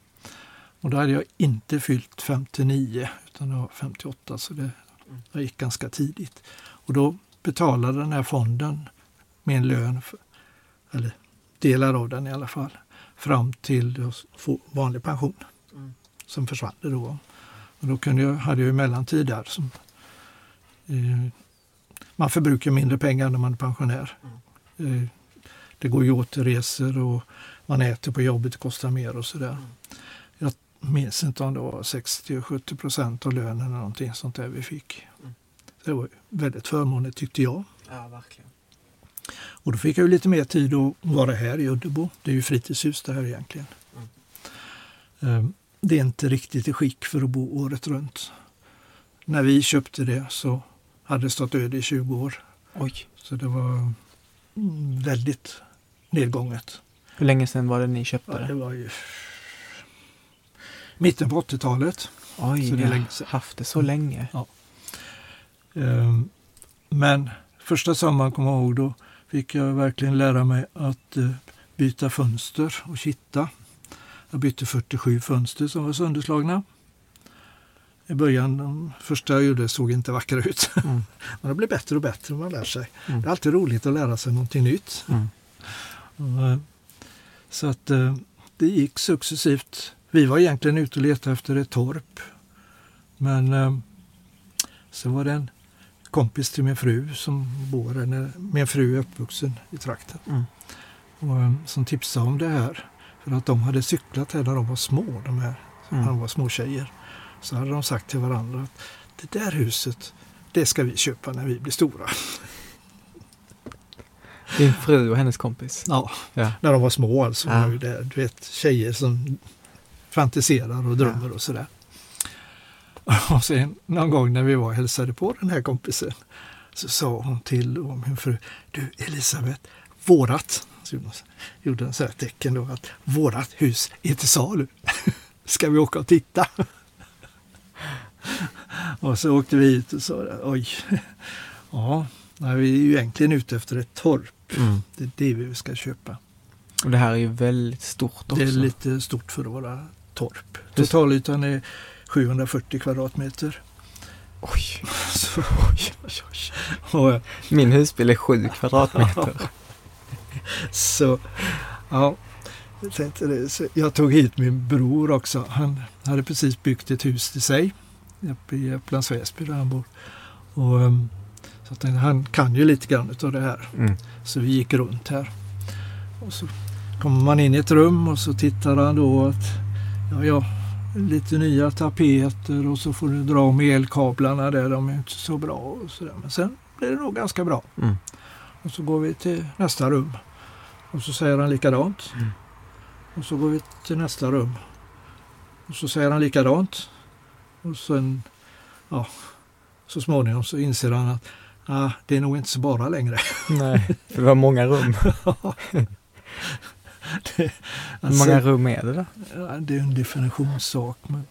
Och då hade jag inte fyllt 59 utan jag var 58 så det, jag gick ganska tidigt. Och då betalade den här fonden min lön, för, eller delar av den i alla fall, fram till få vanlig pension. Mm. Som försvann det då. Och då kunde jag, hade jag ju mellantid där. Som, eh, man förbrukar mindre pengar när man är pensionär. Eh, det går ju åt till resor och man äter på jobbet, det kostar mer och sådär. Jag minns inte om det var 60-70 procent av lönen eller någonting sånt där vi fick. Mm. Det var väldigt förmånligt tyckte jag. Ja, verkligen. Och då fick jag ju lite mer tid att vara här i Uddebo. Det är ju fritidshus det här egentligen. Mm. Det är inte riktigt i skick för att bo året runt. När vi köpte det så hade det stått öde i 20 år. Oj. Så det var mm, väldigt nedgånget. Hur länge sedan var det ni köpte Ja, det det? var ju mitten på 80-talet. Oj, så det har haft det så länge. Ehm, Men första sommaren, kommer jag ihåg, då fick jag verkligen lära mig att eh, byta fönster och kitta. Jag bytte 47 fönster som var sönderslagna. I början, de första jag gjorde såg inte vackra ut. Mm. Men det blir bättre och bättre när man lär sig. Mm. Det är alltid roligt att lära sig någonting nytt. Mm. Eh, Så att eh, det gick successivt. Vi var egentligen ute och letade efter ett torp. Men eh, så var det en kompis till min fru som bor när- Min fru är uppvuxen i trakten. Mm. Och, som tipsade om det här. För att de hade cyklat här när de var små, de här, Mm. när de var små tjejer. Så hade de sagt till varandra att det där huset, det ska vi köpa när vi blir stora. Din fru och hennes kompis. Ja, Ja. när de var små alltså. Ja. Det, du vet, tjejer som fantiserar och drömmer och sådär. Och sen någon gång när vi var och hälsade på den här kompisen så sa hon till min fru, du Elisabeth, vårat, så gjorde en sån här tecken då, att vårat hus är till salu. Ska vi åka och titta? och så åkte vi hit och sa, oj, ja, vi är ju egentligen ute efter ett torp. Mm. Det är det vi ska köpa. Och det här är ju väldigt stort också. Det är lite stort för att vara torp. Totalytan är 740 kvadratmeter. Oj, Så, oj, oj, oj. och, Min husbil är sju kvadratmeter. så ja, jag, tänkte det. Så jag tog hit min bror också. Han hade precis byggt ett hus till sig uppe i Upplands Väsby där han bor. Och, ehm, så tänkte, han kan ju lite grann av det här. Mm. Så vi gick runt här. Och så kommer man in i ett rum och så tittar han då att ja, ja, lite nya tapeter och så får du dra om elkablarna där. De är inte så bra och sådär. Men sen blir det nog ganska bra. Mm. Och så går vi till nästa rum. Och så säger han likadant. Mm. Och så går vi till nästa rum. Och så säger han likadant. Och sen, ja, så småningom så inser han att ah, det är nog inte så bara längre. Nej, för det var många rum. Hur Alltså, många rum är det då? ja, det är en definitionssak. Men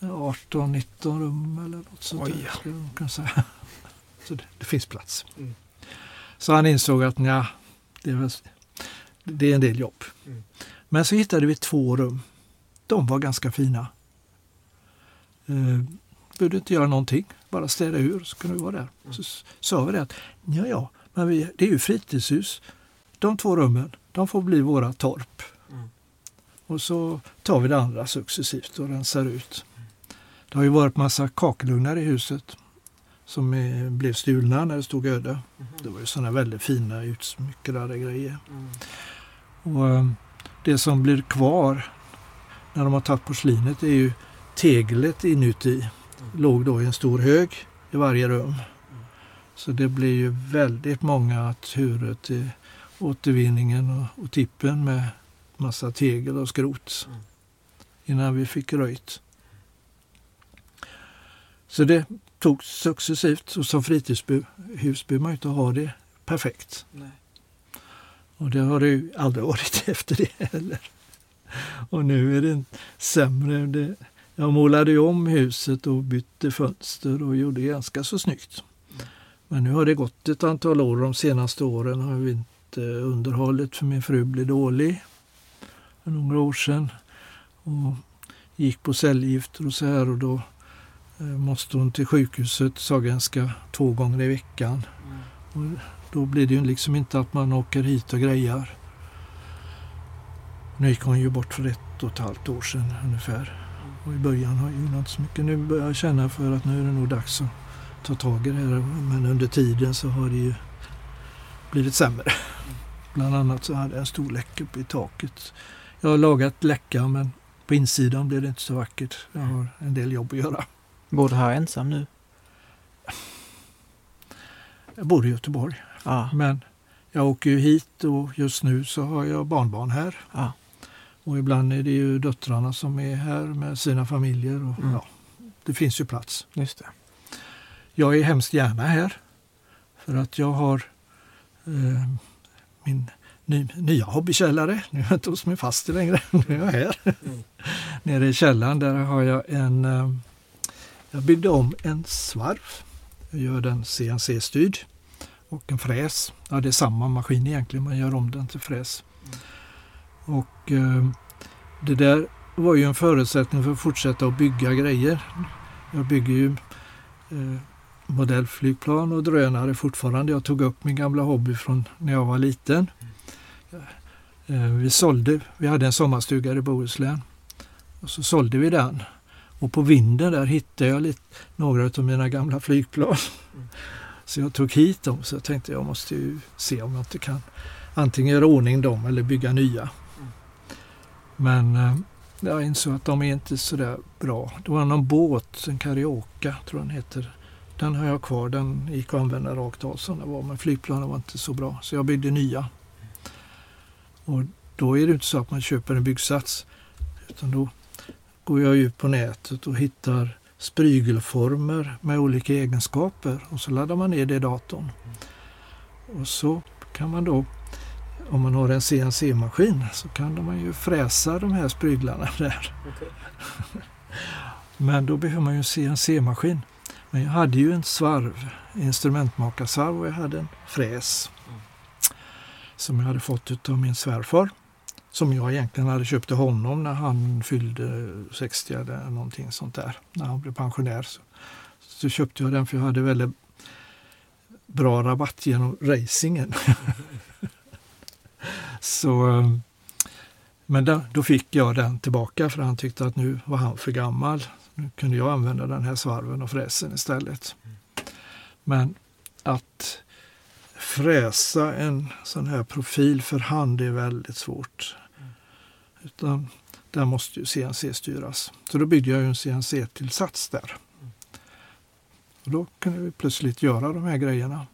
18-19 rum eller något sånt Oj. där man kunna säga. Så det, det finns plats. Mm. Så han insåg att ja, det, är det är en del jobb. Mm. Men så hittade vi två rum. De var ganska fina. Eh, behövde inte göra någonting, bara städa ur så kunde vi vara där. Så sa vi det att ja, ja, men vi, det är ju fritidshus. De två rummen, de får bli våra torp. Mm. Och så tar vi det andra successivt och rensar ut. Det har ju varit massa kakelugnar i huset som eh, blev stulna när det stod öde. Det var ju sådana väldigt fina utsmyckade grejer. Och, eh, det som blir kvar när de har tagit porslinet är ju teglet inuti. Låg då i en stor hög i varje rum. Så det blir ju väldigt många turer till återvinningen och, och tippen med massa tegel och skrot Mm. innan vi fick röjt. Så det tog successivt och som fritidshus behöver man ju inte ha det perfekt. Nej. Och det har det ju aldrig varit efter det heller. Och nu är det sämre. Det, jag målade ju om huset och bytte fönster och gjorde ganska så snyggt. Men nu har det gått ett antal år. De senaste åren har vi inte underhållit för min fru blev dålig för några år sedan. Och gick på cellgifter och så här och då eh, måste hon till sjukhuset Sahlgrenska två gånger i veckan. Och då blir det ju liksom inte att man åker hit och grejar. Nu gick hon ju bort för ett och ett halvt år sedan ungefär. Och i början har jag inte så mycket. Nu börjar jag känna för att nu är det nog dags att ta tag i det här. Men under tiden så har det ju blivit sämre. Bland annat så hade jag en stor läcka uppe i taket. Jag har lagat läcka men på insidan blir det inte så vackert. Jag har en del jobb att göra. Bor du här ensam nu? Jag bor i Göteborg. Ja. Men jag åker ju hit och just nu så har jag barnbarn här. ja. Och ibland är det ju döttrarna som är här med sina familjer. Och, Mm. ja, det finns ju plats. Just det. Jag är hemskt gärna här. För att jag har eh, min ny, nya hobbykällare. Nu är jag inte hos min faster längre. Nu är jag här. Nere i källaren där har jag en... Eh, jag byggde om en svarv. Jag gör den CNC-styrd. Och en fräs. Ja, det är samma maskin egentligen. Man gör om den till fräs. Och eh, det där var ju en förutsättning för att fortsätta att bygga grejer. Jag bygger ju eh, modellflygplan och drönare fortfarande. Jag tog upp min gamla hobby från när jag var liten. Eh, vi sålde, vi hade en sommarstuga i Bohuslän och så sålde vi den. Och på vinden där hittade jag lite, några av mina gamla flygplan. Så jag tog hit dem så jag tänkte jag måste ju se om jag inte kan antingen göra ordning dem eller bygga nya. Men eh, jag insåg att de är inte så där bra. Det var någon båt, en Carioca tror jag den heter. Den har jag kvar, den gick att använda rakt av som det var. Men flygplanen var inte så bra så jag byggde nya. Och då är det inte så att man köper en byggsats. Utan då går jag ut på nätet och hittar sprygelformer med olika egenskaper och så laddar man ner det i datorn. Och så kan man då, om man har en CNC-maskin, så kan man ju fräsa de här spryglarna där. Men då behöver man ju en CNC-maskin. Men jag hade ju en svarv, instrumentmakarsvarv och jag hade en fräs som jag hade fått av min svärfar. Som jag egentligen hade köpt till honom när han fyllde 60 eller någonting sånt där. När han blev pensionär. Så, så köpte jag den för jag hade väldigt bra rabatt genom racingen. så, eh, men då, då fick jag den tillbaka för han tyckte att nu var han för gammal. Nu kunde jag använda den här svarven och fräsen istället. Men att fräsa en sån här profil för hand är väldigt svårt. Utan där måste ju CNC styras. Så då byggde jag ju en CNC-tillsats där. Och då kunde vi plötsligt göra de här grejerna.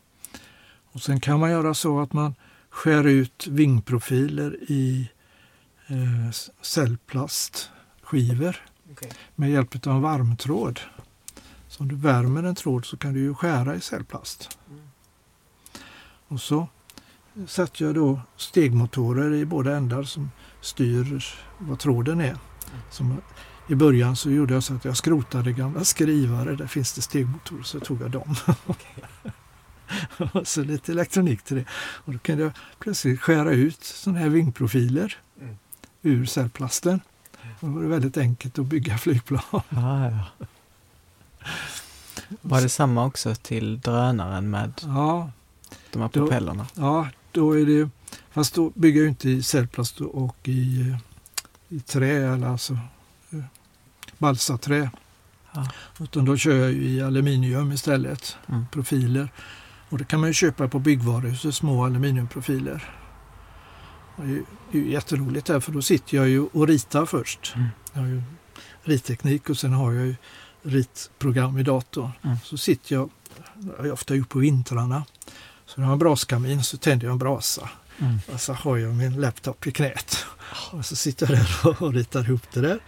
Och sen kan man göra så att man skär ut vingprofiler i eh, cellplastskivor med hjälp av en varmtråd. Så om du värmer en tråd så kan du ju skära i cellplast. Och så sätter jag då stegmotorer i båda ändar som styr vad tråden är. Som I början så gjorde jag så att jag skrotade gamla skrivare, där finns det stegmotorer, så tog jag dem. och så lite elektronik till det. Och då kunde jag plötsligt skära ut sådana här vingprofiler Mm. ur cellplasten. Då var det väldigt enkelt att bygga flygplan. Ja, ja. Var det samma också till drönaren med Ja, de här Då- propellerna? Ja, då är det... Fast då bygger jag inte i cellplast och i, eh, i trä, eller alltså eh, balsaträ. Ja. Utan då kör jag i aluminium istället, Mm. profiler. Och det kan man ju köpa på byggvaruhuset, små aluminiumprofiler. Och Det är ju- det jätteroligt där, för då sitter jag ju och ritar först. Mm. Jag har ju ritteknik och sen har jag ju ritprogram i datorn. Mm. Så sitter jag, jag är ofta ute på vintrarna, så när jag har en braskamin så tänder jag en brasa. Mm. Och så har jag min laptop i knät. Och så sitter jag där och ritar ihop det där.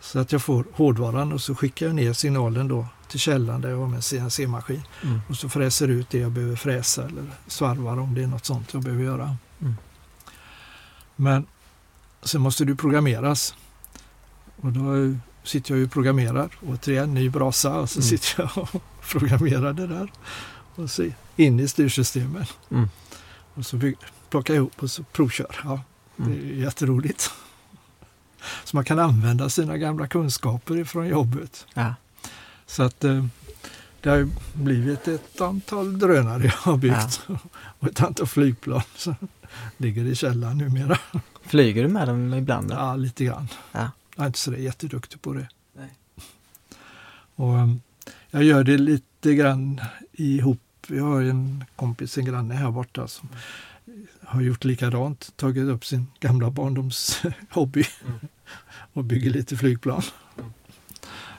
Så att jag får hårdvaran och så skickar jag ner signalen då till källan där jag har min CNC-maskin. Mm. Och så fräser ut det jag behöver fräsa eller svarvar om det är något sånt jag behöver göra. Mm. Men sen måste du programmeras. Och då sitter jag ju och programmerar. Återigen, ny brasa. Och så Mm. sitter jag och programmerar det där. Och så in i styrsystemen. Mm. Och så plockar jag ihop och så provkör. Ja, det är Mm. jätteroligt. Så man kan använda sina gamla kunskaper ifrån jobbet. Ja. Så att eh, det har blivit ett antal drönare jag har byggt. Och ett antal flygplan som ligger i källaren numera. Flyger du med dem ibland? Då? Ja, lite grann. Ja. Jag är inte så jätteduktig på det. Nej. Och, um, jag gör det lite grann ihop. Jag har en kompis, en granne här borta som har gjort likadant. Tagit upp sin gamla barndomshobby Mm. och bygger lite flygplan. Mm.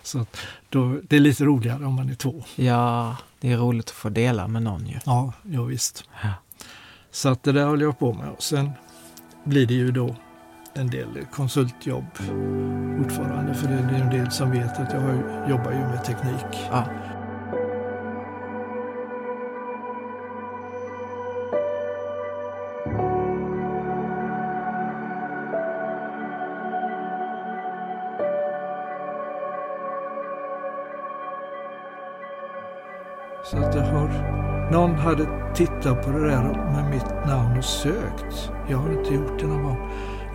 Så att då, det är lite roligare om man är två. Ja, det är roligt att få dela med någon ju. Ja, ja visst. Ja. Så att det där håller jag på med. Och sen blir det ju då en del konsultjobb fortfarande. För det är en del som vet att jag har, jobbar ju med teknik. Ja. Hade tittat på det där med mitt namn och sökt. Jag har inte gjort det någon gång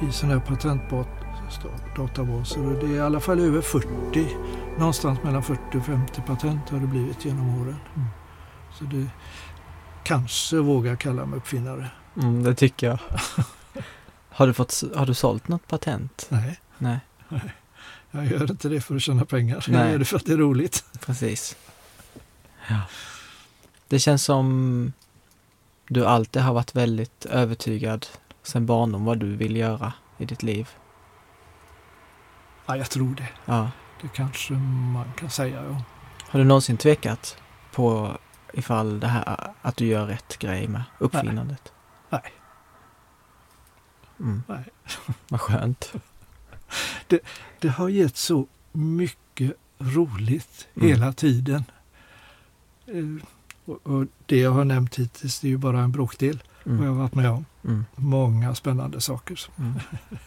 i sådana här patentdatabaser. Det är i alla fall över 40, någonstans mellan 40 och 50 patent har det blivit genom åren. Mm. Så det kanske vågar kalla mig uppfinnare. Mm, det tycker jag. har, du fått, har du sålt något patent? Nej, Nej, jag gör inte det för att tjäna pengar. Nej. Jag gör det för att det är roligt. precis. Ja. Det känns som du alltid har varit väldigt övertygad sen barndom vad du vill göra i ditt liv. Ja, jag tror det. Ja. Det kanske man kan säga. Ja. Har du någonsin tvekat på ifall det här att du gör rätt grej med uppfinnandet? Nej. Mm. Nej. Vad skönt. Det har gett så mycket roligt Mm. hela tiden. Och, och det jag har nämnt hittills det är ju bara en bråkdel vad jag Mm. har varit med om. Mm. Många spännande saker. Mm.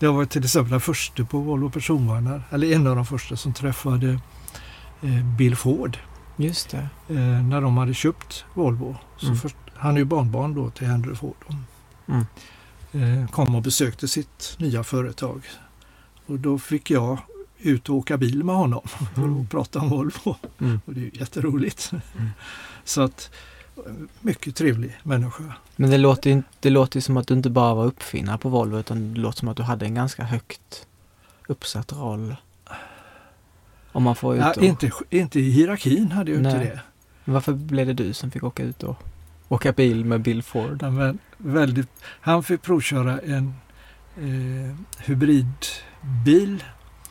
Eh, varit till exempel den första på Volvo personvagnar, eller en av de första som träffade eh, Bill Ford Just det. eh, när de hade köpt Volvo. Så Mm. först, han är ju barnbarn då till Henry Ford. Mm. Eh, kom och besökte sitt nya företag. Och då fick jag ut och åka bil med honom Mm. att prata om Volvo. Mm. Och det är ju jätteroligt. Mm. Så att, mycket trevlig människa. Men det låter ju inte- det låter som att du inte bara var uppfinnare på Volvo utan det låter som att du hade en ganska högt uppsatt roll. Om man får ut Ja, och... inte, inte i hierarkin hade jag inte Nej. det. Men Varför blev det du som fick åka ut och åka bil med Bill Ford? Utan Men väldigt, han fick provköra en eh, hybridbil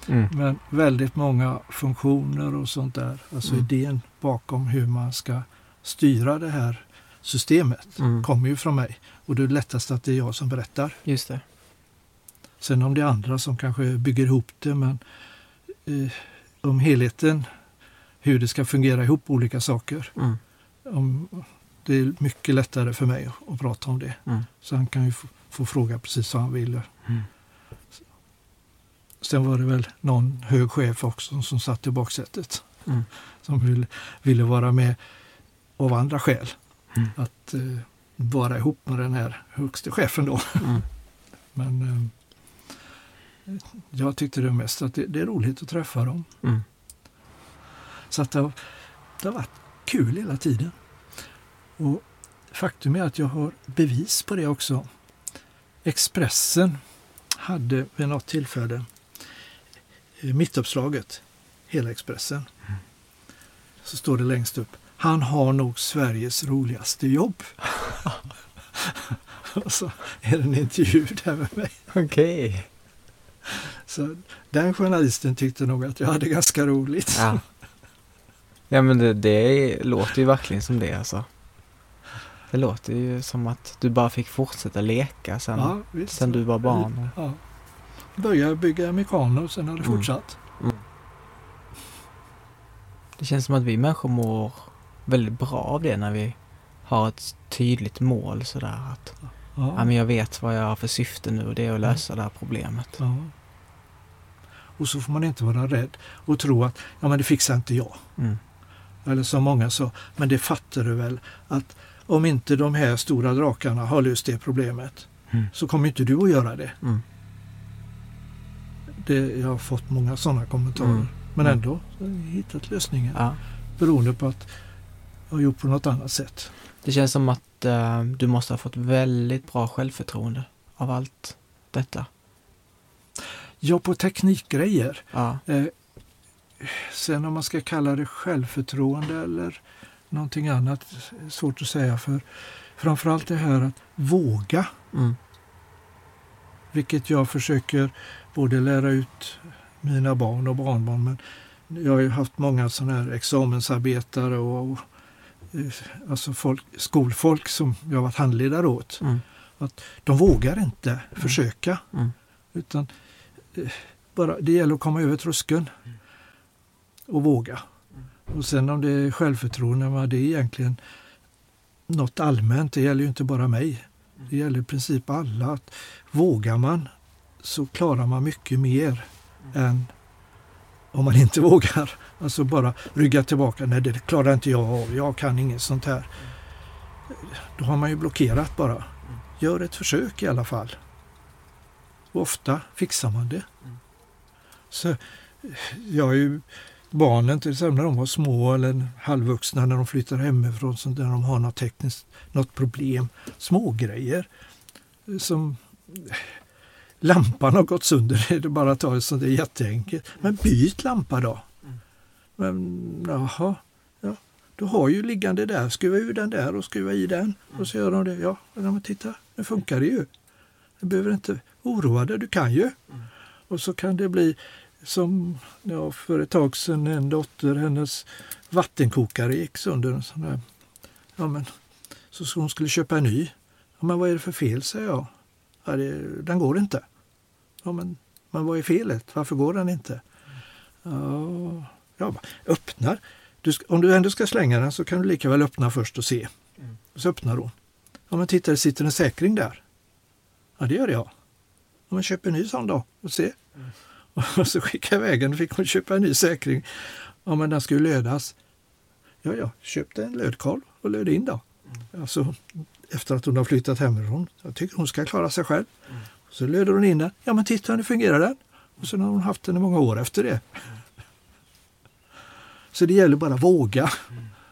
Mm. men väldigt många funktioner och sånt där. Alltså Mm. idén bakom hur man ska styra det här systemet Mm. kommer ju från mig. Och det är lättast att det är jag som berättar. Just det. Sen om det är andra som kanske bygger ihop det men eh, om helheten, hur det ska fungera ihop olika saker. Mm. Om, det är mycket lättare för mig att, att prata om det. Mm. Så han kan ju få, få fråga precis vad han vill. Mm. Sen var det väl någon hög chef också som satt i baksätet. Mm. Som ville, ville vara med av andra skäl. Mm. Att eh, vara ihop med den här högste chefen då. Mm. Men eh, jag tyckte det mest att det, det är roligt att träffa dem. Mm. Så att det, har, det har varit kul hela tiden. Och faktum är att jag har bevis på det också. Expressen hade vid något tillfälle mittuppslaget, hela Expressen. Så står det längst upp. Han har nog Sveriges roligaste jobb. Och så är det en intervju där med mig. Okej. Så den journalisten tyckte nog att jag hade ganska roligt. Ja. Ja men det, det låter ju verkligen som det alltså. Det låter ju som att du bara fick fortsätta leka sen, Ja, sen du var barn. Ja. Började bygga Mekano och sen har det Mm. fortsatt. Det känns som att vi människor mår väldigt bra av det när vi har ett tydligt mål sådär. Att Ja. Ja. men jag vet vad jag har för syfte nu och det är att lösa det här problemet. Ja. Och så får man inte vara rädd och tro att ja, men det fixar inte jag. Mm. Eller som många sa, men det fattar du väl att om inte de här stora drakarna har löst det problemet Mm. så kommer inte du att göra det. Mm. Det jag har fått många sådana kommentarer. Mm. Men Mm. ändå så har jag hittat lösningen Ja. beroende på att jag har gjort på något annat sätt. Det känns som att eh, du måste ha fått väldigt bra självförtroende av allt detta. Ja, på teknikgrejer. Ja. Eh, sen om man ska kalla det självförtroende eller någonting annat, svårt att säga. För framförallt det här att våga, Mm. Vilket jag försöker både lära ut mina barn och barnbarn. Men jag har ju haft många sådana här examensarbetare och, och eh, alltså folk, skolfolk som jag varit handledare åt. Mm. De vågar inte försöka. Mm. Utan eh, bara, det gäller att komma över tröskeln och våga. Och sen om det är självförtroende, det är egentligen något allmänt. Det gäller ju inte bara mig. Det gäller i princip alla. Att vågar man så klarar man mycket mer än om man inte vågar. Alltså bara rygga tillbaka. Nej, det klarar inte jag av. Jag kan inget sånt här. Då har man ju blockerat bara. Gör ett försök i alla fall. Och ofta fixar man det. Så jag är ju barnen till exempel när de var små eller halvvuxna när de flyttar hemifrån så när de har något tekniskt något problem. Smågrejer som lampan har gått sönder. Det är bara att ta ett sånt där jätteenkelt. Men byt lampa då. Men jaha, ja, du har ju liggande där. Skruva ur den där och skruva i den. Och så gör de det. Ja, men titta, nu funkar det ju. Du behöver inte oroa dig, du kan ju. Och så kan det bli som ja, för ett tag sedan en dotter, hennes vattenkokare gick sönder. En sån där. Ja, men, så hon skulle köpa en ny. Ja, men vad är det för fel, säger jag. Ja, det, den går inte. Ja, men, men vad är felet? Varför går den inte? Ja, bara, öppnar. Du, om du ändå ska slänga den så kan du lika väl öppna först och se. Och så öppnar hon. Ja, men titta, det sitter en säkring där. Ja, det gör jag. Ja, men köp en ny sån då och se. Och så skickade jag iväg den fick hon köpa en ny säkring. Ja, men den ju lödas. Ja, ja, köpte en lödkolv och löd in då. Alltså, efter att hon har flyttat hemifrån. Jag tycker hon ska klara sig själv. Så löder hon in den. Ja, men titta nu fungerar den. Och sen har hon haft den i många år efter det. Så det gäller bara att våga.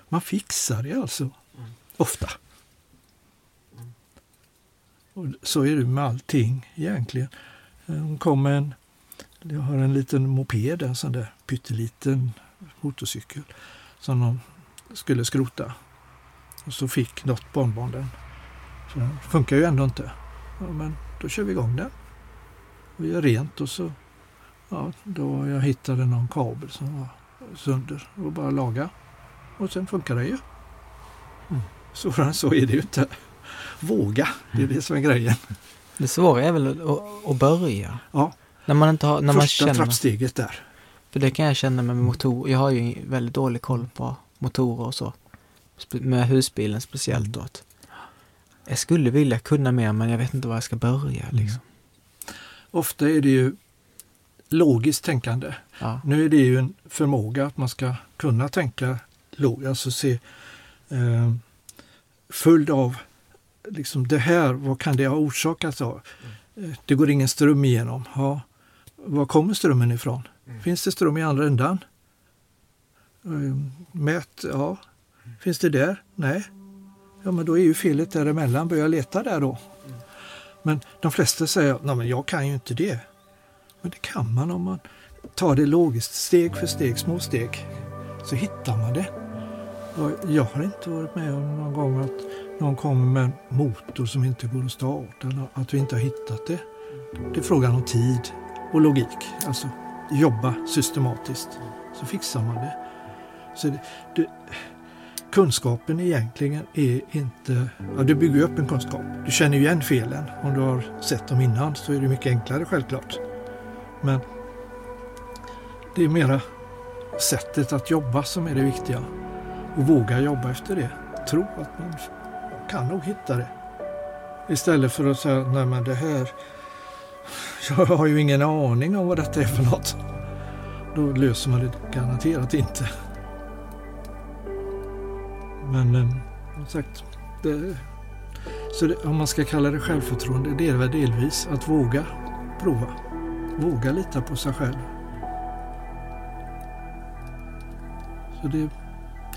Man fixar det alltså. Ofta. Och så är det med allting egentligen. Hon kom med en, jag har en liten moped, en sån där pytteliten motorcykel som de skulle skrota. Och så fick något barnbarn den. Så den funkar ju ändå inte. Ja, men då kör vi igång den. Vi gör rent och så ja, då jag hittade någon kabel som var sönder och bara laga. Och sen funkar det ju. Mm. Svårare än så är det ju inte. Våga, det är det som är grejen. Det svåra är väl att, att börja. Ja, När man inte har, när man första känner, trappsteget där. för det kan jag känna med motor. Jag har ju väldigt dålig koll på motorer och så. Med husbilen speciellt då. att Jag skulle vilja kunna mer men jag vet inte var jag ska börja liksom. Ofta är det ju logiskt tänkande. Ja. Nu är det ju en förmåga att man ska kunna tänka logiskt, alltså se eh, följd av liksom det här, vad kan det ha orsakats av? Eh, Det går ingen ström igenom. Ja, var kommer strömmen ifrån? Finns det ström i andra ändan? Eh, Mät, ja. Finns det där? Nej. Ja, men då är ju felet däremellan. Börja leta där då. Men de flesta säger, nej men jag kan ju inte det. Men det kan man om man tar det logiskt, steg för steg, små steg. Så hittar man det. Jag har inte varit med om någon gång att någon kommer med en motor som inte går att starta, att vi inte har hittat det. Det är frågan om tid och logik. Alltså jobba systematiskt, så fixar man det. Så det, det, kunskapen egentligen är inte... Ja, du bygger ju upp en kunskap. Du känner ju igen felen. Om du har sett dem innan så är det mycket enklare självklart. Men det är mera sättet att jobba som är det viktiga. Och våga jobba efter det. Tro att man kan nog hitta det. Istället för att säga, nej men det här, jag har ju ingen aning om vad detta är för något. Då löser man det garanterat inte. Men eh, som sagt, det, så det, om man ska kalla det självförtroende, det är väl delvis att våga prova. Våga lita på sig själv. Så det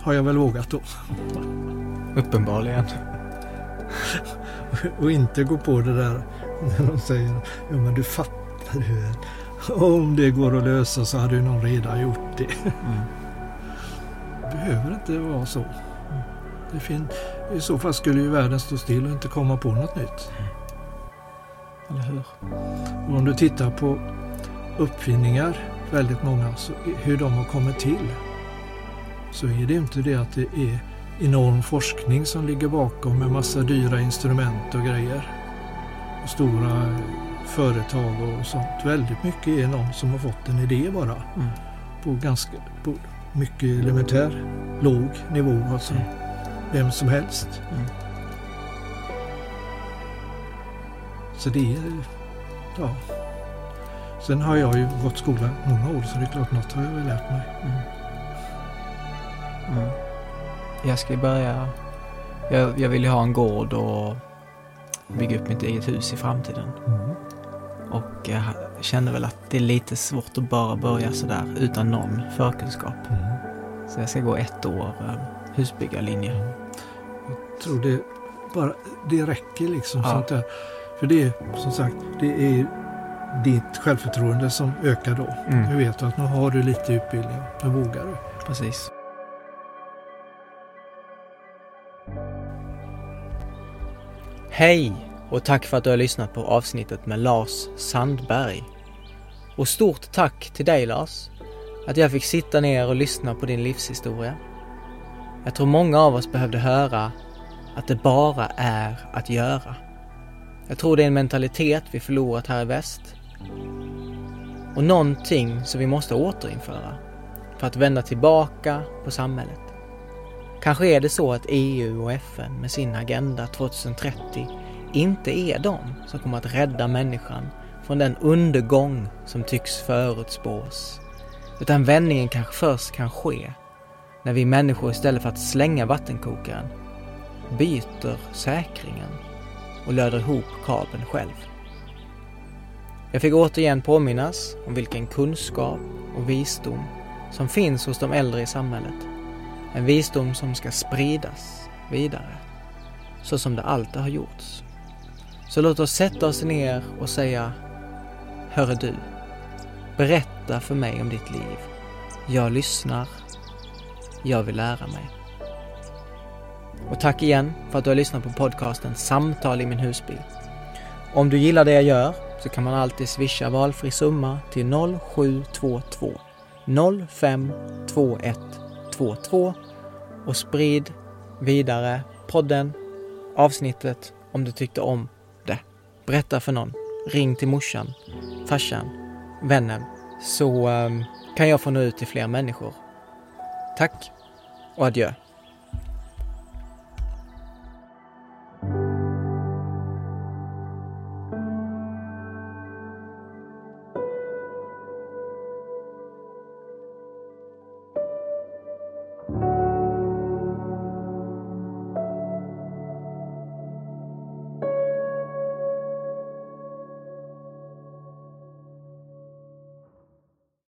har jag väl vågat då. Uppenbarligen. och inte gå på det där när de säger ja men du fattar ju. Om det går att lösa så hade ju någon redan gjort det. Mm. Det behöver inte vara så. Det fin- I så fall skulle ju världen stå still och inte komma på något nytt. Eller hur? Och om du tittar på uppfinningar, väldigt många, så hur de har kommit till. Så är det inte det att det är enorm forskning som ligger bakom med massa dyra instrument och grejer. Stora företag och sånt. Väldigt mycket är någon som har fått en idé bara. Mm. På ganska på mycket elementär, låg nivå alltså. Mm. Vem som helst. Mm. Så det är, ja. Sen har jag ju gått skola många år så det är klart något har jag väl lärt mig. Mm. Mm. Jag ska börja... Jag, jag vill ju ha en gård och bygga upp mitt eget hus i framtiden. Och jag känner väl att det är lite svårt att bara börja sådär utan någon förkunskap. Så jag ska gå ett år eh, husbyggarlinje. Jag tror det bara det räcker liksom. Ja. Sånt där. För det är som sagt, det är ditt självförtroende som ökar då. Mm. Du vet att nu har du lite utbildning, nu vågar du. Precis. Hej och tack för att du har lyssnat på avsnittet med Lars Sandberg. Och stort tack till dig Lars, att jag fick sitta ner och lyssna på din livshistoria. Jag tror många av oss behövde höra att det bara är att göra. Jag tror det är en mentalitet vi förlorat här i väst. Och någonting som vi måste återinföra för att vända tillbaka på samhället. Kanske är det så att EU och FN med sin Agenda 2030 inte är de som kommer att rädda människan från den undergång som tycks förutspås. Utan vändningen kanske först kan ske när vi människor istället för att slänga vattenkokaren byter säkringen och löder ihop kabeln själv. Jag fick återigen påminnas om vilken kunskap och visdom som finns hos de äldre i samhället. En visdom som ska spridas vidare, så som det alltid har gjorts. Så låt oss sätta oss ner och säga Hörru du, berätta för mig om ditt liv. Jag lyssnar. Jag vill lära mig. Och tack igen för att du har lyssnat på podcasten Samtal i min husbil. Om du gillar det jag gör så kan man alltid swisha valfri summa till 0722-0521 22 och sprid vidare podden, avsnittet om du tyckte om det. Berätta för någon. Ring till morsan, farsan, vännen så um, kan jag få nå ut till fler människor. Tack och adjö.